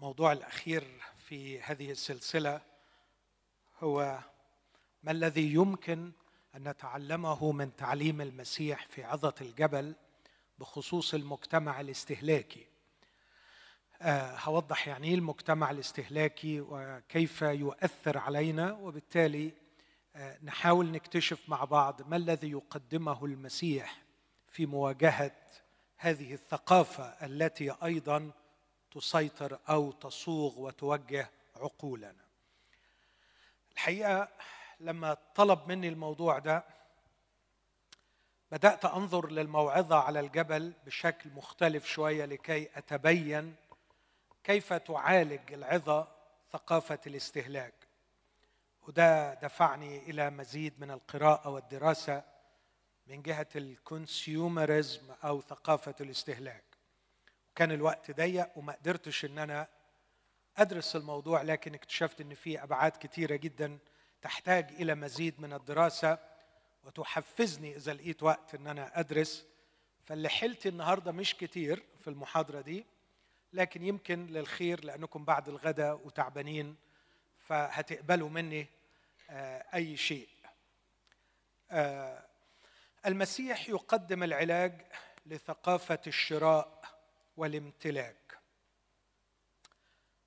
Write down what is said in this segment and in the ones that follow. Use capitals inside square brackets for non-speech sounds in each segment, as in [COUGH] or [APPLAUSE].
الموضوع الأخير في هذه السلسلة هو ما الذي يمكن أن نتعلمه من تعليم المسيح في عظة الجبل بخصوص المجتمع الاستهلاكي؟ أه هوضح يعني إيه المجتمع الاستهلاكي وكيف يؤثر علينا وبالتالي أه نحاول نكتشف مع بعض ما الذي يقدمه المسيح في مواجهة هذه الثقافة التي أيضا تسيطر أو تصوغ وتوجه عقولنا. الحقيقة لما طلب مني الموضوع ده بدأت أنظر للموعظة على الجبل بشكل مختلف شوية لكي أتبين كيف تعالج العظة ثقافة الاستهلاك. وده دفعني إلى مزيد من القراءة والدراسة من جهة الكونسيومرزم أو ثقافة الاستهلاك. كان الوقت ضيق وما قدرتش إن أنا أدرس الموضوع لكن اكتشفت إن في أبعاد كثيره جدا تحتاج إلى مزيد من الدراسة وتحفزني إذا لقيت وقت إن أنا أدرس. فاللي حلتي النهارده مش كتير في المحاضرة دي لكن يمكن للخير لأنكم بعد الغداء وتعبانين فهتقبلوا مني أي شيء. المسيح يقدم العلاج لثقافة الشراء. والامتلاك.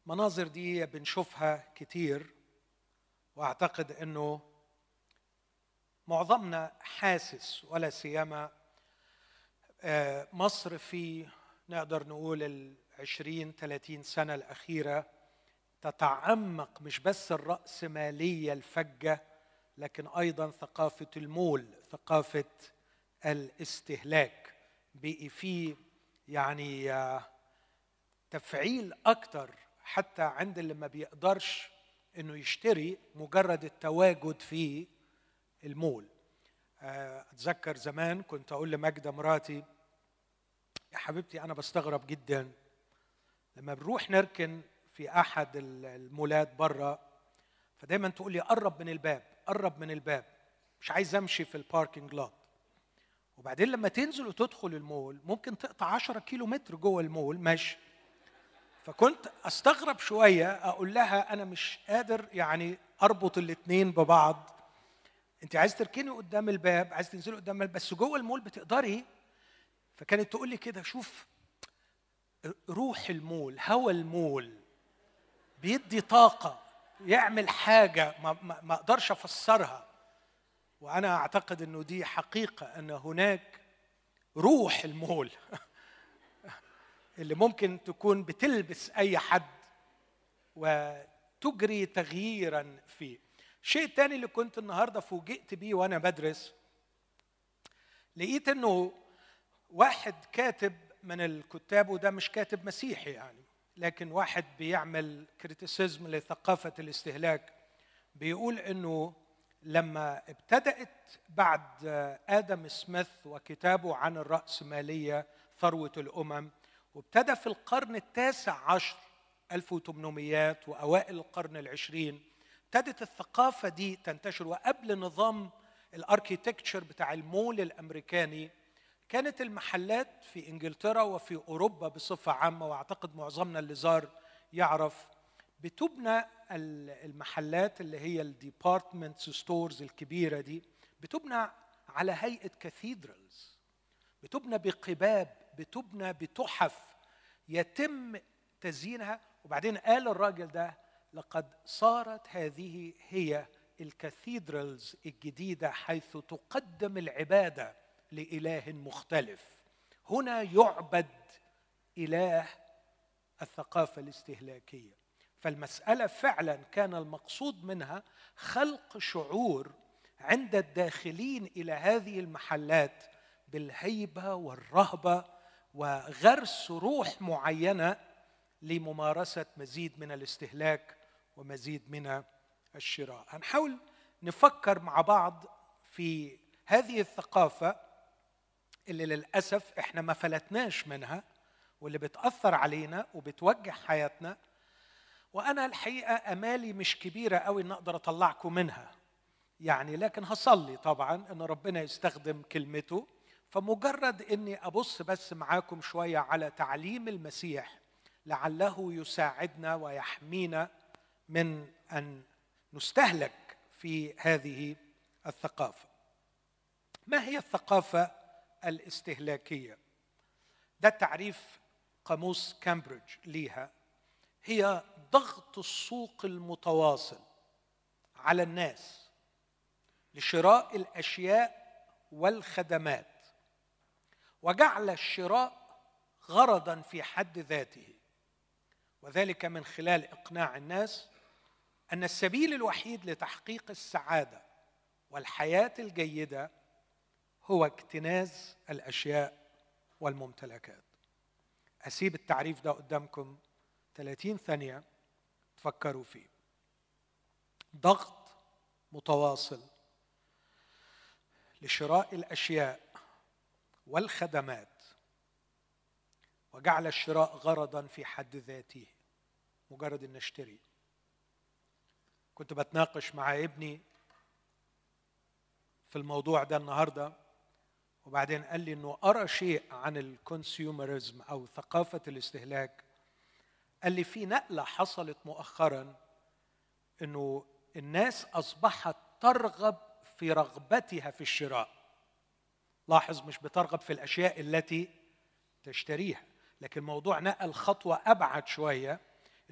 مناظر دي بنشوفها كتير وأعتقد إنه معظمنا حاسس ولا سيما مصر في نقدر نقول العشرين ثلاثين سنة الأخيرة تتعمق مش بس الرأسمالية الفجة لكن أيضا ثقافة المول ثقافة الاستهلاك. بقي فيه يعني تفعيل أكتر حتى عند اللي ما بيقدرش إنه يشتري مجرد التواجد في المول. أتذكر زمان كنت أقول لماجده مراتي يا حبيبتي أنا بستغرب جدا لما بنروح نركن في أحد المولات بره فدايما تقول لي قرب من الباب قرب من الباب مش عايز أمشي في الباركنج لوت وبعدين لما تنزل وتدخل المول ممكن تقطع 10 كيلو متر جوه المول ماشي. فكنت أستغرب شوية أقول لها أنا مش قادر يعني أربط الاثنين ببعض. أنت عايز تركني قدام الباب عايز تنزلي قدام الباب بس جوه المول بتقدري؟ فكانت تقول لي كده شوف روح المول هوا المول بيدي طاقة يعمل حاجة ما, ما, ما أقدرش أفسرها. وأنا أعتقد إنه دي حقيقة أن هناك روح المول [LAUGHS] اللي ممكن تكون بتلبس أي حد وتجري تغييرا فيه. الشيء الثاني اللي كنت النهارده فوجئت بيه وأنا بدرس لقيت إنه واحد كاتب من الكتاب وده مش كاتب مسيحي يعني لكن واحد بيعمل كريتيسيزم لثقافة الاستهلاك بيقول إنه لما ابتدأت بعد آدم سميث وكتابه عن الرأسمالية ثروة الأمم وابتدى في القرن التاسع عشر 1800 وأوائل القرن العشرين ابتدت الثقافة دي تنتشر. وقبل نظام ال architecture بتاع المول الأمريكاني كانت المحلات في إنجلترا وفي أوروبا بصفة عامة وأعتقد معظمنا اللي زار يعرف بتبنى المحلات اللي هي ال department stores الكبيرة دي بتبنى على هيئة cathedrals. بتبنى بقباب بتبنى بتحف يتم تزيينها. وبعدين قال الراجل ده لقد صارت هذه هي الكاثيدرالز الجديدة حيث تقدم العبادة لإله مختلف. هنا يعبد إله الثقافة الاستهلاكية. فالمسألة فعلا كان المقصود منها خلق شعور عند الداخلين إلى هذه المحلات بالهيبة والرهبة وغرس روح معينة لممارسة مزيد من الاستهلاك ومزيد من الشراء. هنحاول نفكر مع بعض في هذه الثقافة اللي للأسف إحنا ما فلتناش منها واللي بتأثر علينا وبتوجه حياتنا وأنا الحقيقة أمالي مش كبيرة قوي إن أقدر أطلعكم منها. يعني لكن هصلي طبعا إن ربنا يستخدم كلمته. فمجرد إني أبص بس معاكم شوية على تعليم المسيح لعله يساعدنا ويحمينا من أن نستهلك في هذه الثقافة. ما هي الثقافة الاستهلاكية؟ ده تعريف قاموس كامبريدج ليها. هي ضغط السوق المتواصل على الناس لشراء الأشياء والخدمات. وجعل الشراء غرضا في حد ذاته. وذلك من خلال إقناع الناس أن السبيل الوحيد لتحقيق السعادة والحياة الجيدة هو اكتناز الأشياء والممتلكات. أسيب التعريف ده قدامكم 30 ثانية. تفكروا فيه. ضغط متواصل لشراء الأشياء والخدمات وجعل الشراء غرضا في حد ذاته مجرد إن اشتري كنت بتناقش مع ابني في الموضوع ده النهارده وبعدين قال لي إنه أرى شيء عن الكونسيومرزم أو ثقافة الاستهلاك قال لي في نقلة حصلت مؤخرا إنه الناس أصبحت ترغب في رغبتها في الشراء. لاحظ مش بترغب في الأشياء التي تشتريها لكن الموضوع نقل خطوة أبعد شوية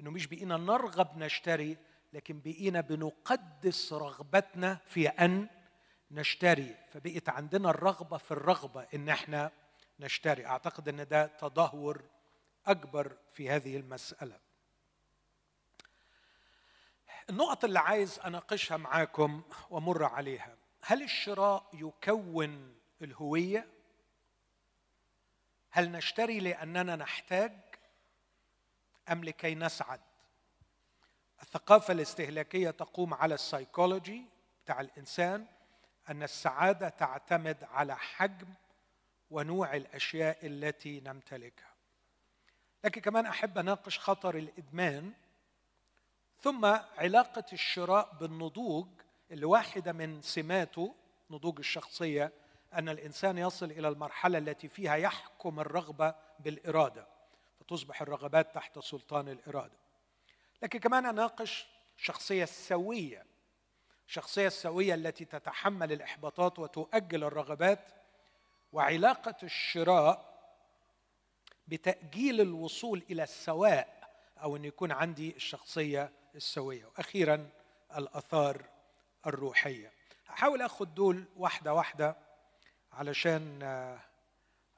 إنه مش بقينا نرغب نشتري لكن بقينا بنقدس رغبتنا في أن نشتري. فبقيت عندنا الرغبة في الرغبة إن إحنا نشتري. أعتقد إن ده تدهور أكبر في هذه المسألة. النقط اللي عايز أناقشها معاكم ومر عليها هل الشراء يكون الهوية؟ هل نشتري لأننا نحتاج أم لكي نسعد؟ الثقافة الاستهلاكية تقوم على السيكولوجي بتاع الإنسان أن السعادة تعتمد على حجم ونوع الأشياء التي نمتلكها. لكن كمان أحب أناقش خطر الإدمان ثم علاقة الشراء بالنضوج اللي واحدة من سماته نضوج الشخصية أن الإنسان يصل إلى المرحلة التي فيها يحكم الرغبة بالإرادة فتصبح الرغبات تحت سلطان الإرادة. لكن كمان أناقش الشخصيه السوية الشخصيه السوية التي تتحمل الإحباطات وتؤجل الرغبات وعلاقة الشراء بتأجيل الوصول إلى السواء أو أن يكون عندي الشخصية السوية. وأخيرا الأثار الروحية. احاول آخد دول واحدة واحدة علشان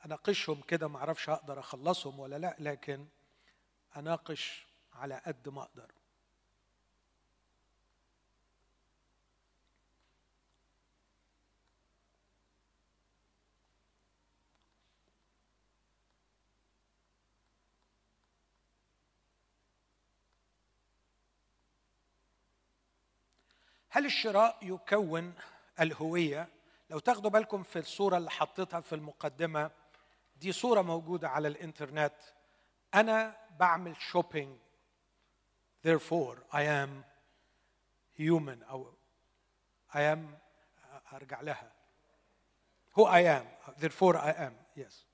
أناقشهم كده. ما أعرفش أقدر أخلصهم ولا لأ لكن أناقش على قد ما أقدر. هل الشراء يكون الهوية؟ لو تاخدوا بالكم في الصورة اللي حطيتها في المقدمة دي صورة موجودة على الإنترنت. أنا بعمل شوبينج therefore I am human أو I am أرجع لها. Who I am. Therefore I am. Yes.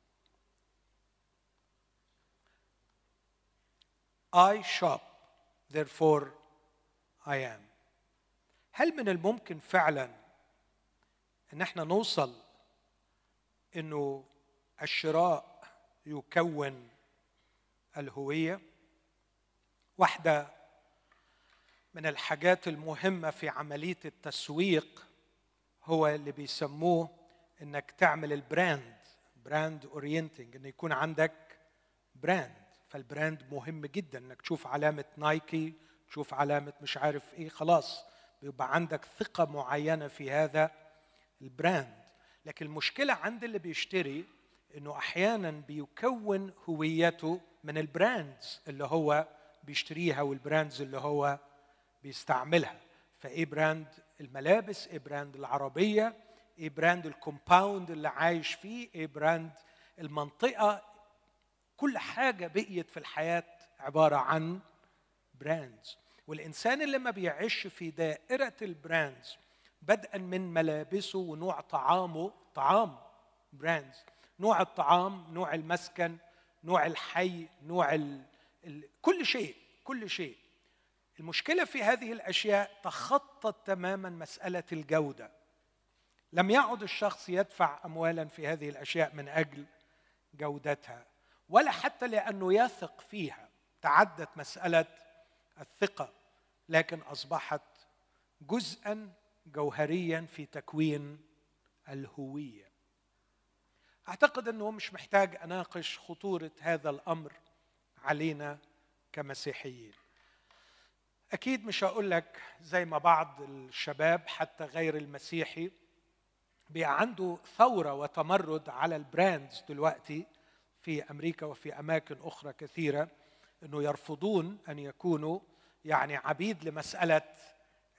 I shop. Therefore I am. هل من الممكن فعلا إن إحنا نوصل إنه الشراء يكون الهوية؟ واحدة من الحاجات المهمة في عملية التسويق هو اللي بيسموه إنك تعمل البراند brand orienting إن يكون عندك brand فال brand مهم جدا إنك تشوف علامة نايكي تشوف علامة مش عارف إيه خلاص. بيبقى عندك ثقة معينة في هذا ال brand. لكن المشكلة عند اللي بيشتري إنه أحيانا بيكون هويته من ال brands اللي هو بيشتريها وال brands اللي هو بيستعملها. فإيه brand الملابس؟ إيه brand العربية؟ إيه brand ال compound اللي عايش فيه؟ إيه brand المنطقة؟ كل حاجة بقيت في الحياة عبارة عن brands. والإنسان اللي ما بيعيش في دائرة ال brands بدءا من ملابسه ونوع طعامه طعام brands نوع الطعام نوع المسكن نوع الحي نوع كل شيء كل شيء. المشكلة في هذه الأشياء تخطت تماما مسألة الجودة. لم يعد الشخص يدفع اموالا في هذه الأشياء من أجل جودتها ولا حتى لأنه يثق فيها. تعدت مسألة الثقة. لكن أصبحت جزءا جوهريا في تكوين الهوية. أعتقد أنه مش محتاج أناقش خطورة هذا الأمر علينا كمسيحيين. أكيد مش هقول لك زي ما بعض الشباب حتى غير المسيحي بقى عنده ثورة وتمرد على ال brands دلوقتي في أمريكا وفي أماكن أخرى كثيرة إنه يرفضون أن يكونوا يعني عبيد لمسألة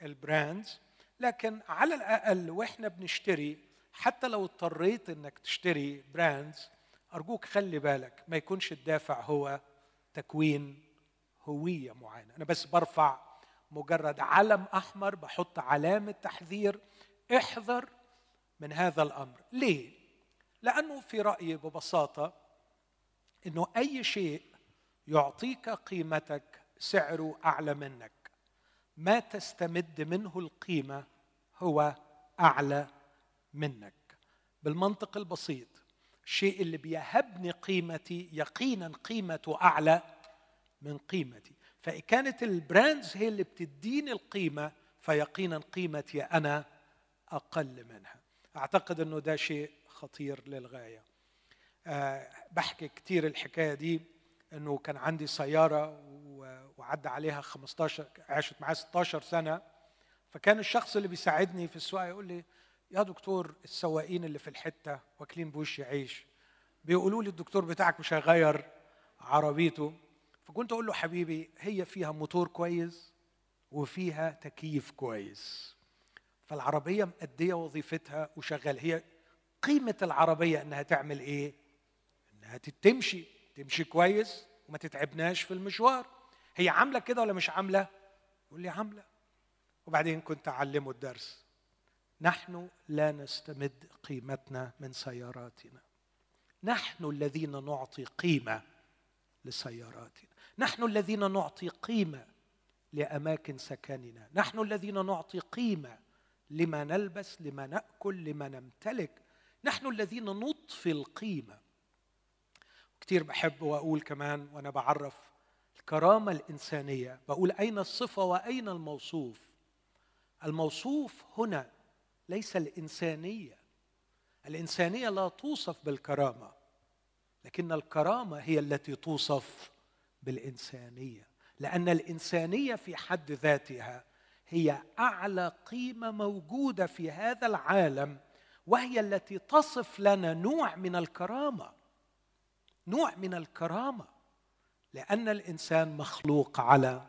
ال brands لكن على الأقل وإحنا بنشتري حتى لو اضطريت إنك تشتري brands أرجوك خلي بالك ما يكونش الدافع هو تكوين هوية معينة. أنا بس برفع مجرد علم أحمر بحط علامة تحذير احذر من هذا الأمر. ليه؟ لأنه في رأيي ببساطة إنه أي شيء يعطيك قيمتك سعره أعلى منك. ما تستمد منه القيمة هو أعلى منك. بالمنطق البسيط الشيء اللي بيهبني قيمتي يقينا قيمته أعلى من قيمتي. فإن كانت البراندز هي اللي بتديني القيمة فيقينا قيمتي أنا أقل منها. أعتقد أنه ده شيء خطير للغاية. أه بحكي كتير الحكاية دي أنه كان عندي سيارة وعدى عليها 15 عاشت معايا 16 سنة. فكان الشخص اللي بيساعدني في السواقة يقول لي يا دكتور السواقين اللي في الحتة واكلين بوش يعيش. بيقولوا لي الدكتور بتاعك مش هيغير عربيته. فكنت أقول له حبيبي هي فيها موتور كويس وفيها تكييف كويس. فالعربية مأدية وظيفتها وشغال. هي قيمة العربية إنها تعمل إيه؟ إنها تمشي تمشي كويس وما تتعبناش في المشوار. هي عاملة كده ولا مش عاملة؟ يقول لي عاملة. وبعدين كنت أعلمه الدرس. نحن لا نستمد قيمتنا من سياراتنا. نحن الذين نعطي قيمة لسياراتنا. نحن الذين نعطي قيمة لأماكن سكننا. نحن الذين نعطي قيمة لما نلبس لما نأكل لما نمتلك. نحن الذين نضفي القيمة. كثير بحب وأقول كمان وأنا بعرف الكرامة الإنسانية. بقول أين الصفة وأين الموصوف؟ الموصوف هنا ليس الإنسانية. الإنسانية لا توصف بالكرامة لكن الكرامة هي التي توصف بالإنسانية. لأن الإنسانية في حد ذاتها هي أعلى قيمة موجودة في هذا العالم وهي التي تصف لنا نوع من الكرامة. نوع من الكرامة. لأن الإنسان مخلوق على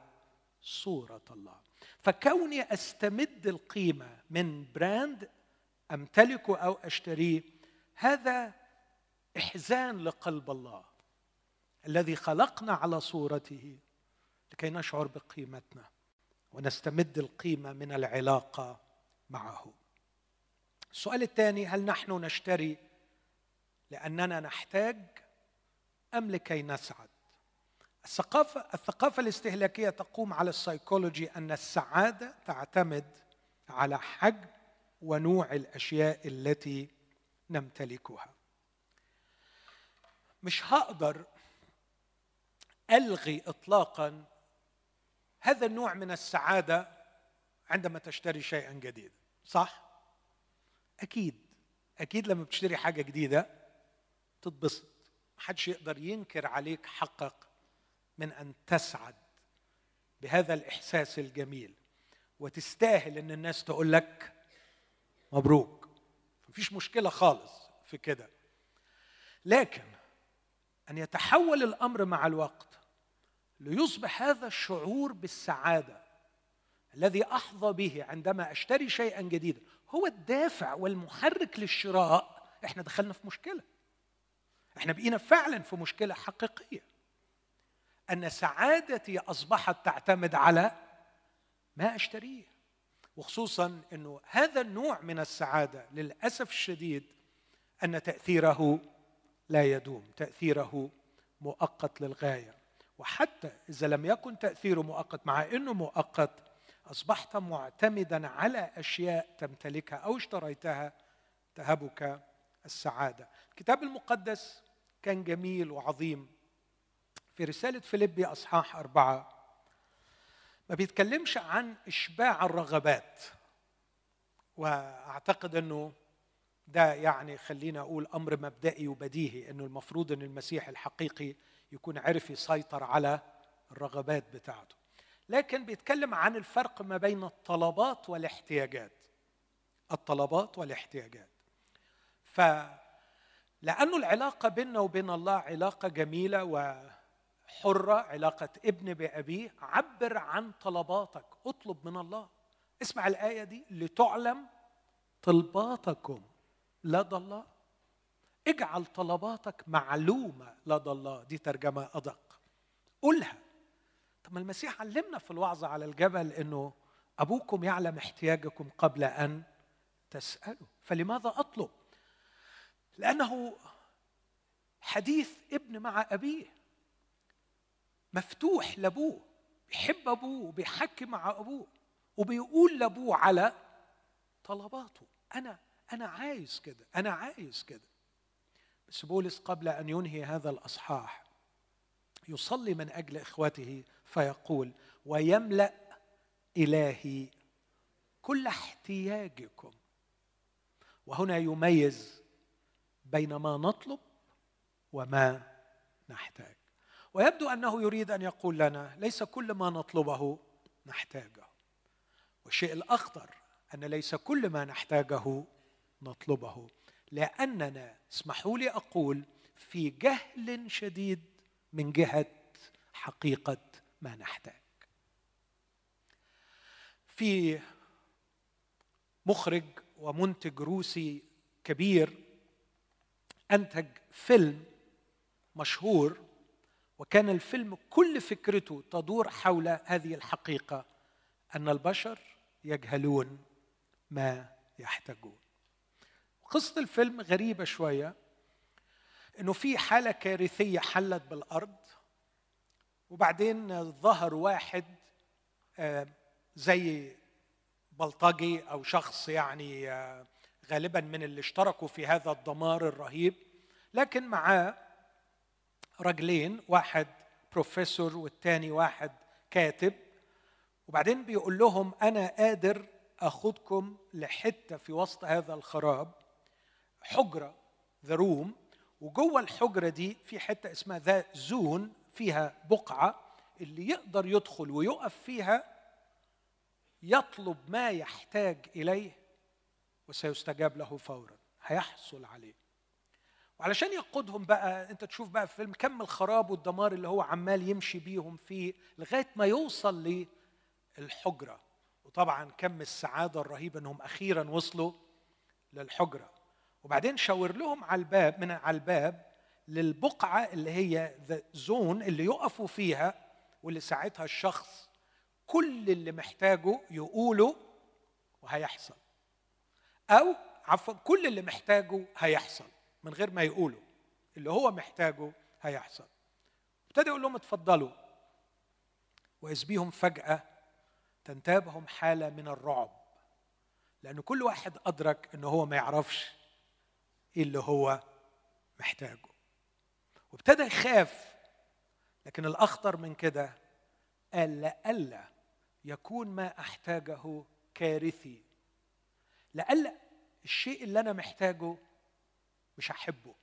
صورة الله. فكوني أستمد القيمة من براند أمتلكه أو أشتريه هذا إحزان لقلب الله الذي خلقنا على صورته لكي نشعر بقيمتنا ونستمد القيمة من العلاقة معه. السؤال الثاني هل نحن نشتري لأننا نحتاج أم لكي نسعد؟ الثقافه الثقافة الاستهلاكية تقوم على السيكولوجي أن السعادة تعتمد على حجم ونوع الأشياء التي نمتلكها. مش هقدر ألغي اطلاقا هذا النوع من السعادة عندما تشتري شيئا جديدا صح؟ أكيد. أكيد لما بتشتري حاجة جديدة تتبسط. محدش يقدر ينكر عليك حقك من أن تسعد بهذا الإحساس الجميل. وتستاهل إن الناس تقول لك مبروك. مفيش مشكلة خالص في كده. لكن أن يتحول الأمر مع الوقت ليصبح هذا الشعور بالسعادة الذي أحظى به عندما أشتري شيئا جديدا هو الدافع والمحرك للشراء. إحنا دخلنا في مشكلة. إحنا بقينا فعلا في مشكلة حقيقية. أن سعادتي أصبحت تعتمد على ما أشتريه. وخصوصا إنه هذا النوع من السعادة للأسف الشديد أن تأثيره لا يدوم تأثيره مؤقت للغاية. وحتى إذا لم يكن تأثيره مؤقت مع إنه مؤقت أصبحت معتمدا على أشياء تمتلكها أو اشتريتها تهبك السعادة. الكتاب المقدس كان جميل وعظيم. في رسالة فيليبي أصحاح أربعة ما بيتكلمش عن إشباع الرغبات وأعتقد إنه ده يعني خلينا أقول أمر مبدئي وبديهي إنه المفروض إن المسيح الحقيقي يكون عرف يسيطر على الرغبات بتاعته. لكن بيتكلم عن الفرق ما بين الطلبات والاحتياجات الطلبات والاحتياجات. ف لأنه العلاقة بيننا وبين الله علاقة جميلة وحرة علاقة ابن بأبيه عبر عن طلباتك اطلب من الله. اسمع الآية دي لتعلم طلباتكم لدى الله. اجعل طلباتك معلومة لدى الله. دي ترجمة أدق. قولها. طب المسيح علمنا في الوعظة على الجبل أنه أبوكم يعلم احتياجكم قبل أن تسألوا. فلماذا أطلب؟ لأنه حديث ابن مع أبيه. مفتوح لأبوه بيحب أبوه وبيحكي مع أبوه وبيقول لأبوه على طلباته أنا أنا عايز كده أنا عايز كده. بس بولس قبل أن ينهي هذا الأصحاح يصلي من أجل إخوته فيقول ويملأ إلهي كل احتياجكم وهنا يميز بين ما نطلب وما نحتاج. ويبدو أنه يريد أن يقول لنا ليس كل ما نطلبه نحتاجه والشيء الأخطر أن ليس كل ما نحتاجه نطلبه. لأننا اسمحوا لي أقول في جهل شديد من جهة حقيقة ما نحتاج. في مخرج ومنتج روسي كبير أنتج فيلم مشهور وكان الفيلم كل فكرته تدور حول هذه الحقيقة أن البشر يجهلون ما يحتاجون. قصة الفيلم غريبة شوية إنه في حالة كارثية حلت بالأرض وبعدين ظهر واحد آه، زي بلطجي أو شخص يعني آه، غالبا من اللي اشتركوا في هذا الدمار الرهيب لكن معاه رجلين واحد بروفيسور والتاني واحد كاتب. وبعدين بيقول لهم أنا قادر أخدكم لحتة في وسط هذا الخراب حجرة the room وجوه الحجرة دي في حتة اسمها the zone فيها بقعة اللي يقدر يدخل ويقف فيها يطلب ما يحتاج إليه وسيستجاب له فورا. هيحصل عليه. وعلشان يقودهم بقى انت تشوف بقى في فيلم كم الخراب والدمار اللي هو عمال يمشي بيهم فيه لغاية ما يوصل للحجرة. وطبعا كم السعادة الرهيبة إنهم أخيرا وصلوا للحجرة. وبعدين شاور لهم على الباب من على الباب للبقعة اللي هي ذا زون اللي يقفوا فيها واللي ساعتها الشخص كل اللي محتاجه يقوله وهيحصل. أو عفوا كل اللي محتاجه هيحصل. من غير ما يقوله اللي هو محتاجه هيحصل. ابتدى يقول لهم اتفضلوا. واذ بيهم فجأة تنتابهم حالة من الرعب. لأن كل واحد أدرك إن هو ما يعرفش إيه اللي هو محتاجه. وابتدى يخاف. لكن الأخطر من كده قال لئلا يكون ما أحتاجه كارثي. لئلا الشيء اللي أنا محتاجه مش هحبه.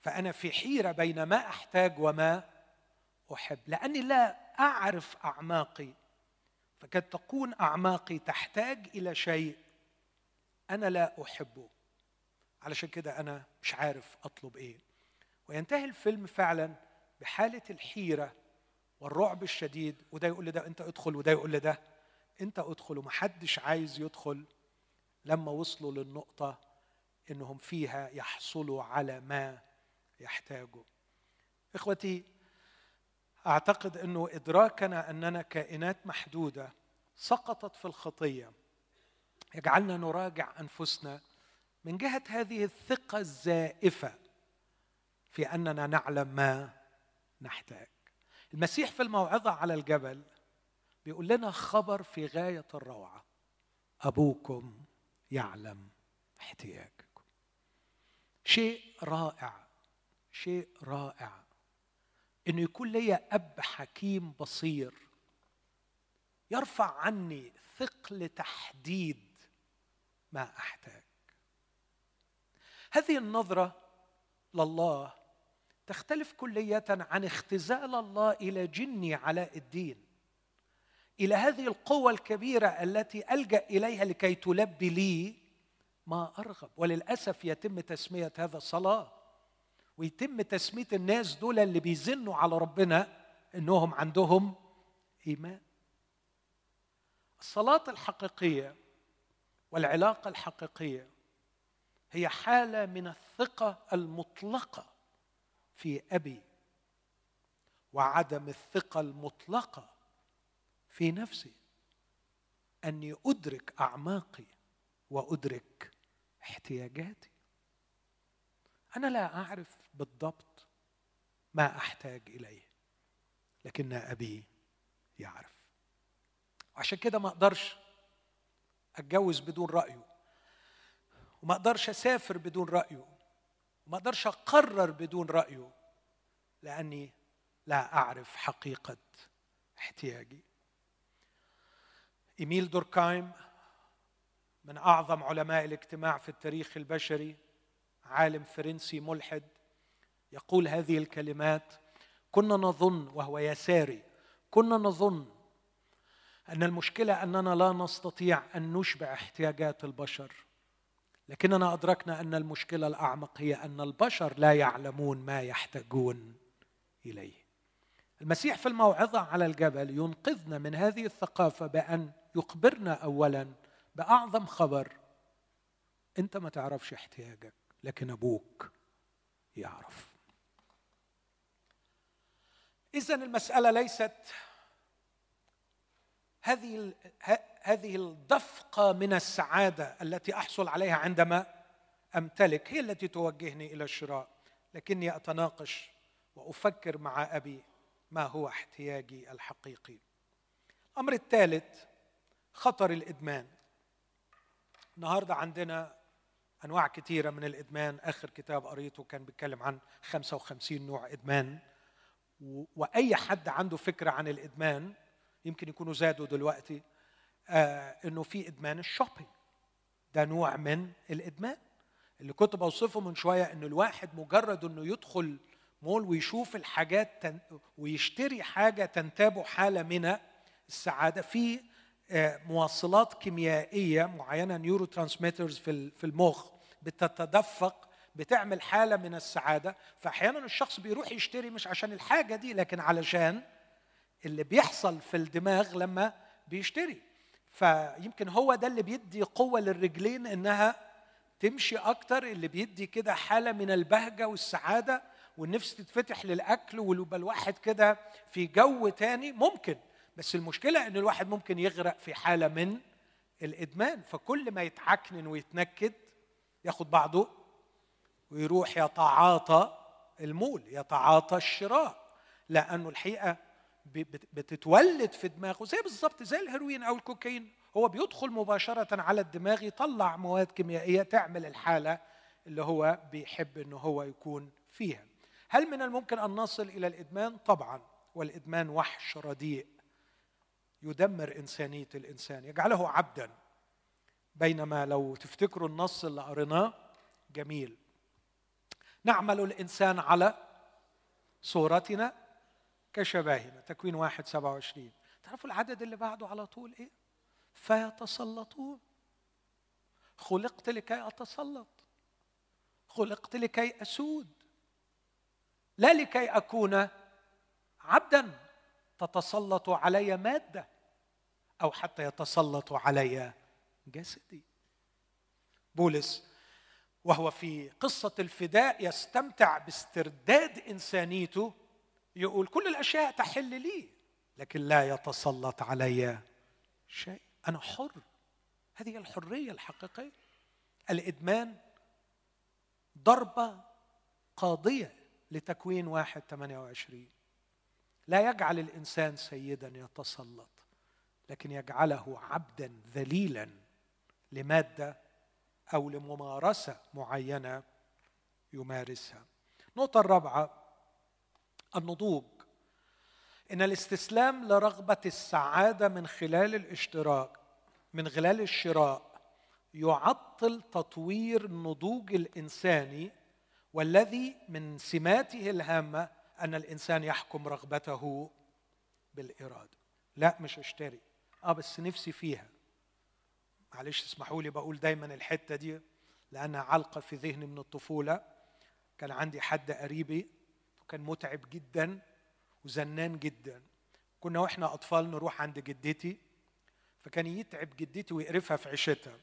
فأنا في حيرة بين ما أحتاج وما أحب. لأني لا أعرف أعماقي. فقد تكون أعماقي تحتاج إلى شيء أنا لا أحبه. علشان كده أنا مش عارف أطلب إيه. وينتهي الفيلم فعلا بحالة الحيرة والرعب الشديد. وده يقول لده أنت ادخل وده يقول لده أنت ادخل ومحدش عايز يدخل لما وصلوا للنقطة إنهم فيها يحصلوا على ما يحتاجوا. إخوتي أعتقد إنه إدراكنا أننا كائنات محدودة سقطت في الخطية. يجعلنا نراجع أنفسنا من جهة هذه الثقة الزائفة في أننا نعلم ما نحتاج. المسيح في الموعظة على الجبل بيقول لنا خبر في غاية الروعة. أبوكم يعلم احتياجكم شيء رائع شيء رائع. إنه يكون لي أب حكيم بصير. يرفع عني ثقل تحديد ما أحتاج. هذه النظرة لله تختلف كلية عن اختزال الله إلى جني علاء الدين إلى هذه القوة الكبيرة التي ألجأ إليها لكي تلبي لي ما أرغب. وللأسف يتم تسمية هذا صلاه ويتم تسمية الناس دول اللي بيزنوا على ربنا إنهم عندهم إيمان. الصلاة الحقيقية والعلاقة الحقيقية هي حالة من الثقة المطلقة في أبي وعدم الثقة المطلقة في نفسي. أني أدرك أعماقي وأدرك احتياجاتي. أنا لا أعرف بالضبط ما أحتاج إليه لكن أبي يعرف. عشان كده ما أقدرش أتجوز بدون رأيه وما أقدرش أسافر بدون رأيه وما أقدرش أقرر بدون رأيه لأني لا أعرف حقيقة احتياجي. إيميل دوركايم من أعظم علماء الاجتماع في التاريخ البشري عالم فرنسي ملحد يقول هذه الكلمات كنا نظن وهو يساري كنا نظن أن المشكلة أننا لا نستطيع أن نشبع احتياجات البشر لكننا أدركنا أن المشكلة الأعمق هي أن البشر لا يعلمون ما يحتاجون إليه. المسيح في الموعظة على الجبل ينقذنا من هذه الثقافة بأن يخبرنا اولا بأعظم خبر أنت ما تعرفش احتياجك لكن أبوك يعرف. اذا المسألة ليست هذه هذه الدفقة من السعادة التي أحصل عليها عندما أمتلك هي التي توجهني إلى الشراء. لكني أتناقش وأفكر مع أبي ما هو احتياجي الحقيقي. الأمر الثالث خطر الإدمان. النهارده عندنا أنواع كثيره من الإدمان. آخر كتاب قريته كان بيتكلم عن 55 نوع إدمان. وأي حد عنده فكرة عن الإدمان يمكن يكونوا زادوا دلوقتي آه إنه في إدمان الشوبينج. ده نوع من الإدمان. اللي كنت بوصفه من شوية إنه الواحد مجرد إنه يدخل مول ويشوف الحاجات تن ويشتري حاجة تنتابه حالة من السعادة. في آه موصلات كيميائية معينة neurotransmitters في في المخ بتتدفق بتعمل حالة من السعادة. فاحيانا الشخص بيروح يشتري مش عشان الحاجة دي لكن علشان اللي بيحصل في الدماغ لما بيشتري. فيمكن هو ده اللي بيدي قوة للرجلين إنها تمشي أكتر اللي بيدي كده حالة من البهجة والسعادة والنفس تتفتح للأكل ويبقى الواحد كده في جو تاني ممكن بس المشكلة إن الواحد ممكن يغرق في حالة من الإدمان فكل ما يتعكنن ويتنكد ياخد بعضه ويروح يتعاطى المول يتعاطى الشراء لأنه الحقيقة بتتولد في دماغه زي بالظبط زي الهيروين أو الكوكايين. هو بيدخل مباشرة على الدماغ يطلع مواد كيميائية تعمل الحالة اللي هو بيحب إنه هو يكون فيها. هل من الممكن أن نصل إلى الإدمان؟ طبعا والإدمان وحش رديء. يدمر إنسانية الإنسان يجعله عبدا. بينما لو تفتكروا النص اللي قريناه جميل. نعمل الإنسان على صورتنا كشبهنا. تكوين واحد سبعة وعشرين. تعرفوا العدد اللي بعده على طول إيه؟ فيتسلطون. خلقت لكي أتسلط. خلقت لكي أسود. لا لكي أكون عبدا. تتسلط علي مادة. أو حتى يتسلط علي جسدي. بولس وهو في قصة الفداء يستمتع باسترداد إنسانيته يقول كل الأشياء تحل لي لكن لا يتسلط علي شيء. أنا حر. هذه الحرية الحقيقية. الإدمان ضربة قاضية لتكوين واحد ثمانية وعشرين. لا يجعل الإنسان سيدا يتسلط. لكن يجعله عبدا ذليلا لمادة أو لممارسة معينة يمارسها. النقطة الرابعة النضوج. إن الاستسلام لرغبة السعادة من خلال الاشتراك من خلال الشراء يعطل تطوير النضوج الإنساني والذي من سماته الهامة أن الإنسان يحكم رغبته بالإرادة. لا مش اشتري. آه بس نفسي فيها. معلش اسمحوا لي بقول دايما الحتة دي لأنها علقه في ذهني من الطفولة. كان عندي حد قريبي وكان متعب جدا وزنان جدا. كنا وإحنا أطفال نروح عند جدتي فكان يتعب جدتي ويقرفها في عيشتها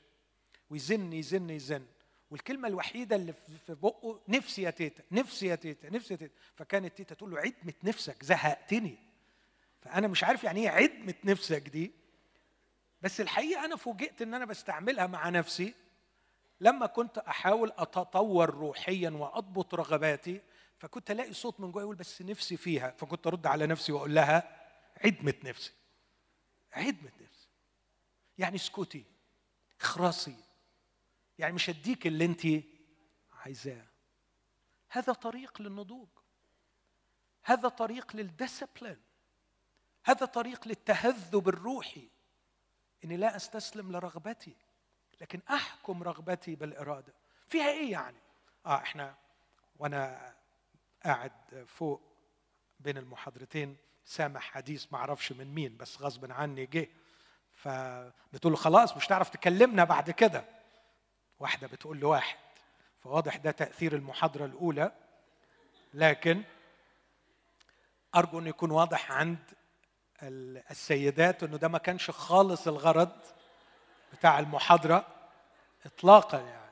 ويزن يزن يزن. والكلمة الوحيدة اللي في بقه نفسي يا تيتا نفسي يا تيتا نفسي يا تيتا. فكانت تيتا تقول له عدمه نفسك زهقتني. فأنا مش عارف يعني إيه عدمه نفسك دي. بس الحقيقة أنا فوجئت إن أنا بستعملها مع نفسي لما كنت أحاول أتطور روحيا وأضبط رغباتي فكنت ألاقي صوت من جوايا يقول بس نفسي فيها فكنت أرد على نفسي وأقول لها عدمه نفسي عدمه نفسي. يعني اسكتي اخرسي. يعني مش هديك اللي أنت عايزاه. هذا طريق للنضوج. هذا طريق للديسبلين هذا طريق للتهذب الروحي. إني لا أستسلم لرغبتي لكن أحكم رغبتي بالإرادة. فيها إيه يعني؟ آه إحنا وأنا قاعد فوق بين المحاضرتين سامع حديث ما أعرفش من مين بس غصب عني جه. فبتقول خلاص مش هتعرف تكلمنا بعد كده. واحدة بتقول لواحد. فواضح ده تأثير المحاضرة الأولى لكن أرجو إنه يكون واضح عند السيدات إنه ده ما كانش خالص الغرض بتاع المحاضرة اطلاقا يعني.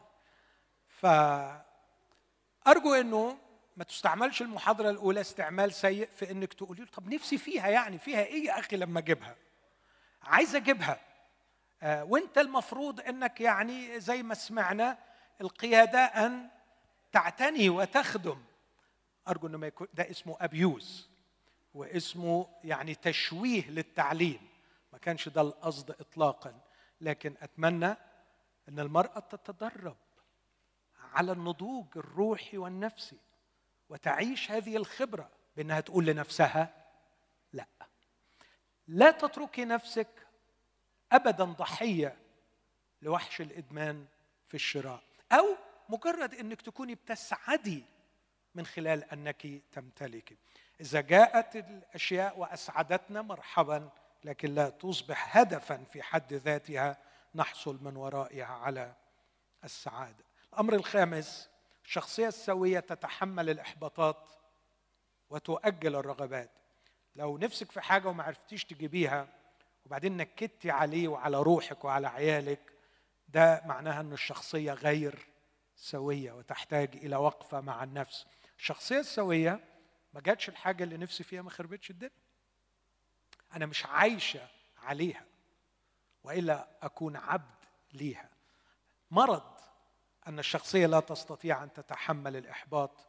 فارجو إنه ما تستعملش المحاضرة الأولى استعمال سيء في إنك تقولي طب نفسي فيها يعني فيها إيه يا أخي لما أجيبها؟ عايز أجيبها. آه وأنت المفروض إنك يعني زي ما سمعنا القيادة أن تعتني وتخدم. أرجو إنه ما يكون ده اسمه ابيوز واسمه يعني تشويه للتعليم. ما كانش ده القصد اطلاقا. لكن أتمنى إن المرأة تتدرب على النضوج الروحي والنفسي وتعيش هذه الخبرة بأنها تقول لنفسها لا. لا تتركي نفسك ابدا ضحية لوحش الإدمان في الشراء. أو مجرد إنك تكوني بتسعدي من خلال أنك تمتلكي. إذا جاءت الأشياء وأسعدتنا مرحبا لكن لا تصبح هدفا في حد ذاتها نحصل من ورائها على السعادة. الأمر الخامس الشخصية السوية تتحمل الإحباطات وتؤجل الرغبات. لو نفسك في حاجة وما عرفتيش تجيبيها وبعدين نكدتي عليه وعلى روحك وعلى عيالك ده معناها إن الشخصية غير سوية وتحتاج إلى وقفة مع النفس. الشخصية السوية ما جاتش الحاجة اللي نفسي فيها ما خربتش الدنيا. أنا مش عايشة عليها وإلا أكون عبد ليها. مرض أن الشخصية لا تستطيع أن تتحمل الإحباط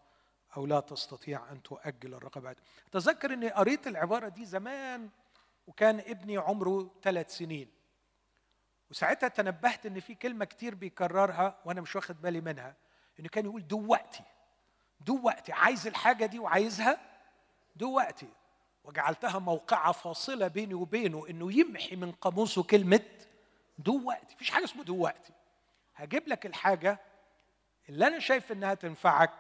أو لا تستطيع أن تؤجل الرغبات تذكر إني قريت العبارة دي زمان وكان ابني عمره ثلاث سنين. وساعتها تنبهت إن في كلمة كتير بيكررها وأنا مش واخد بالي منها. إنه كان يقول دوقتي دوقتي عايز الحاجة دي وعايزها؟ دوقتي وجعلتها موقعة فاصلة بيني وبينه إنه يمحي من قاموسه كلمة دوقتي مفيش حاجة اسمه دوقتي هجيب لك الحاجة اللي أنا شايف إنها تنفعك.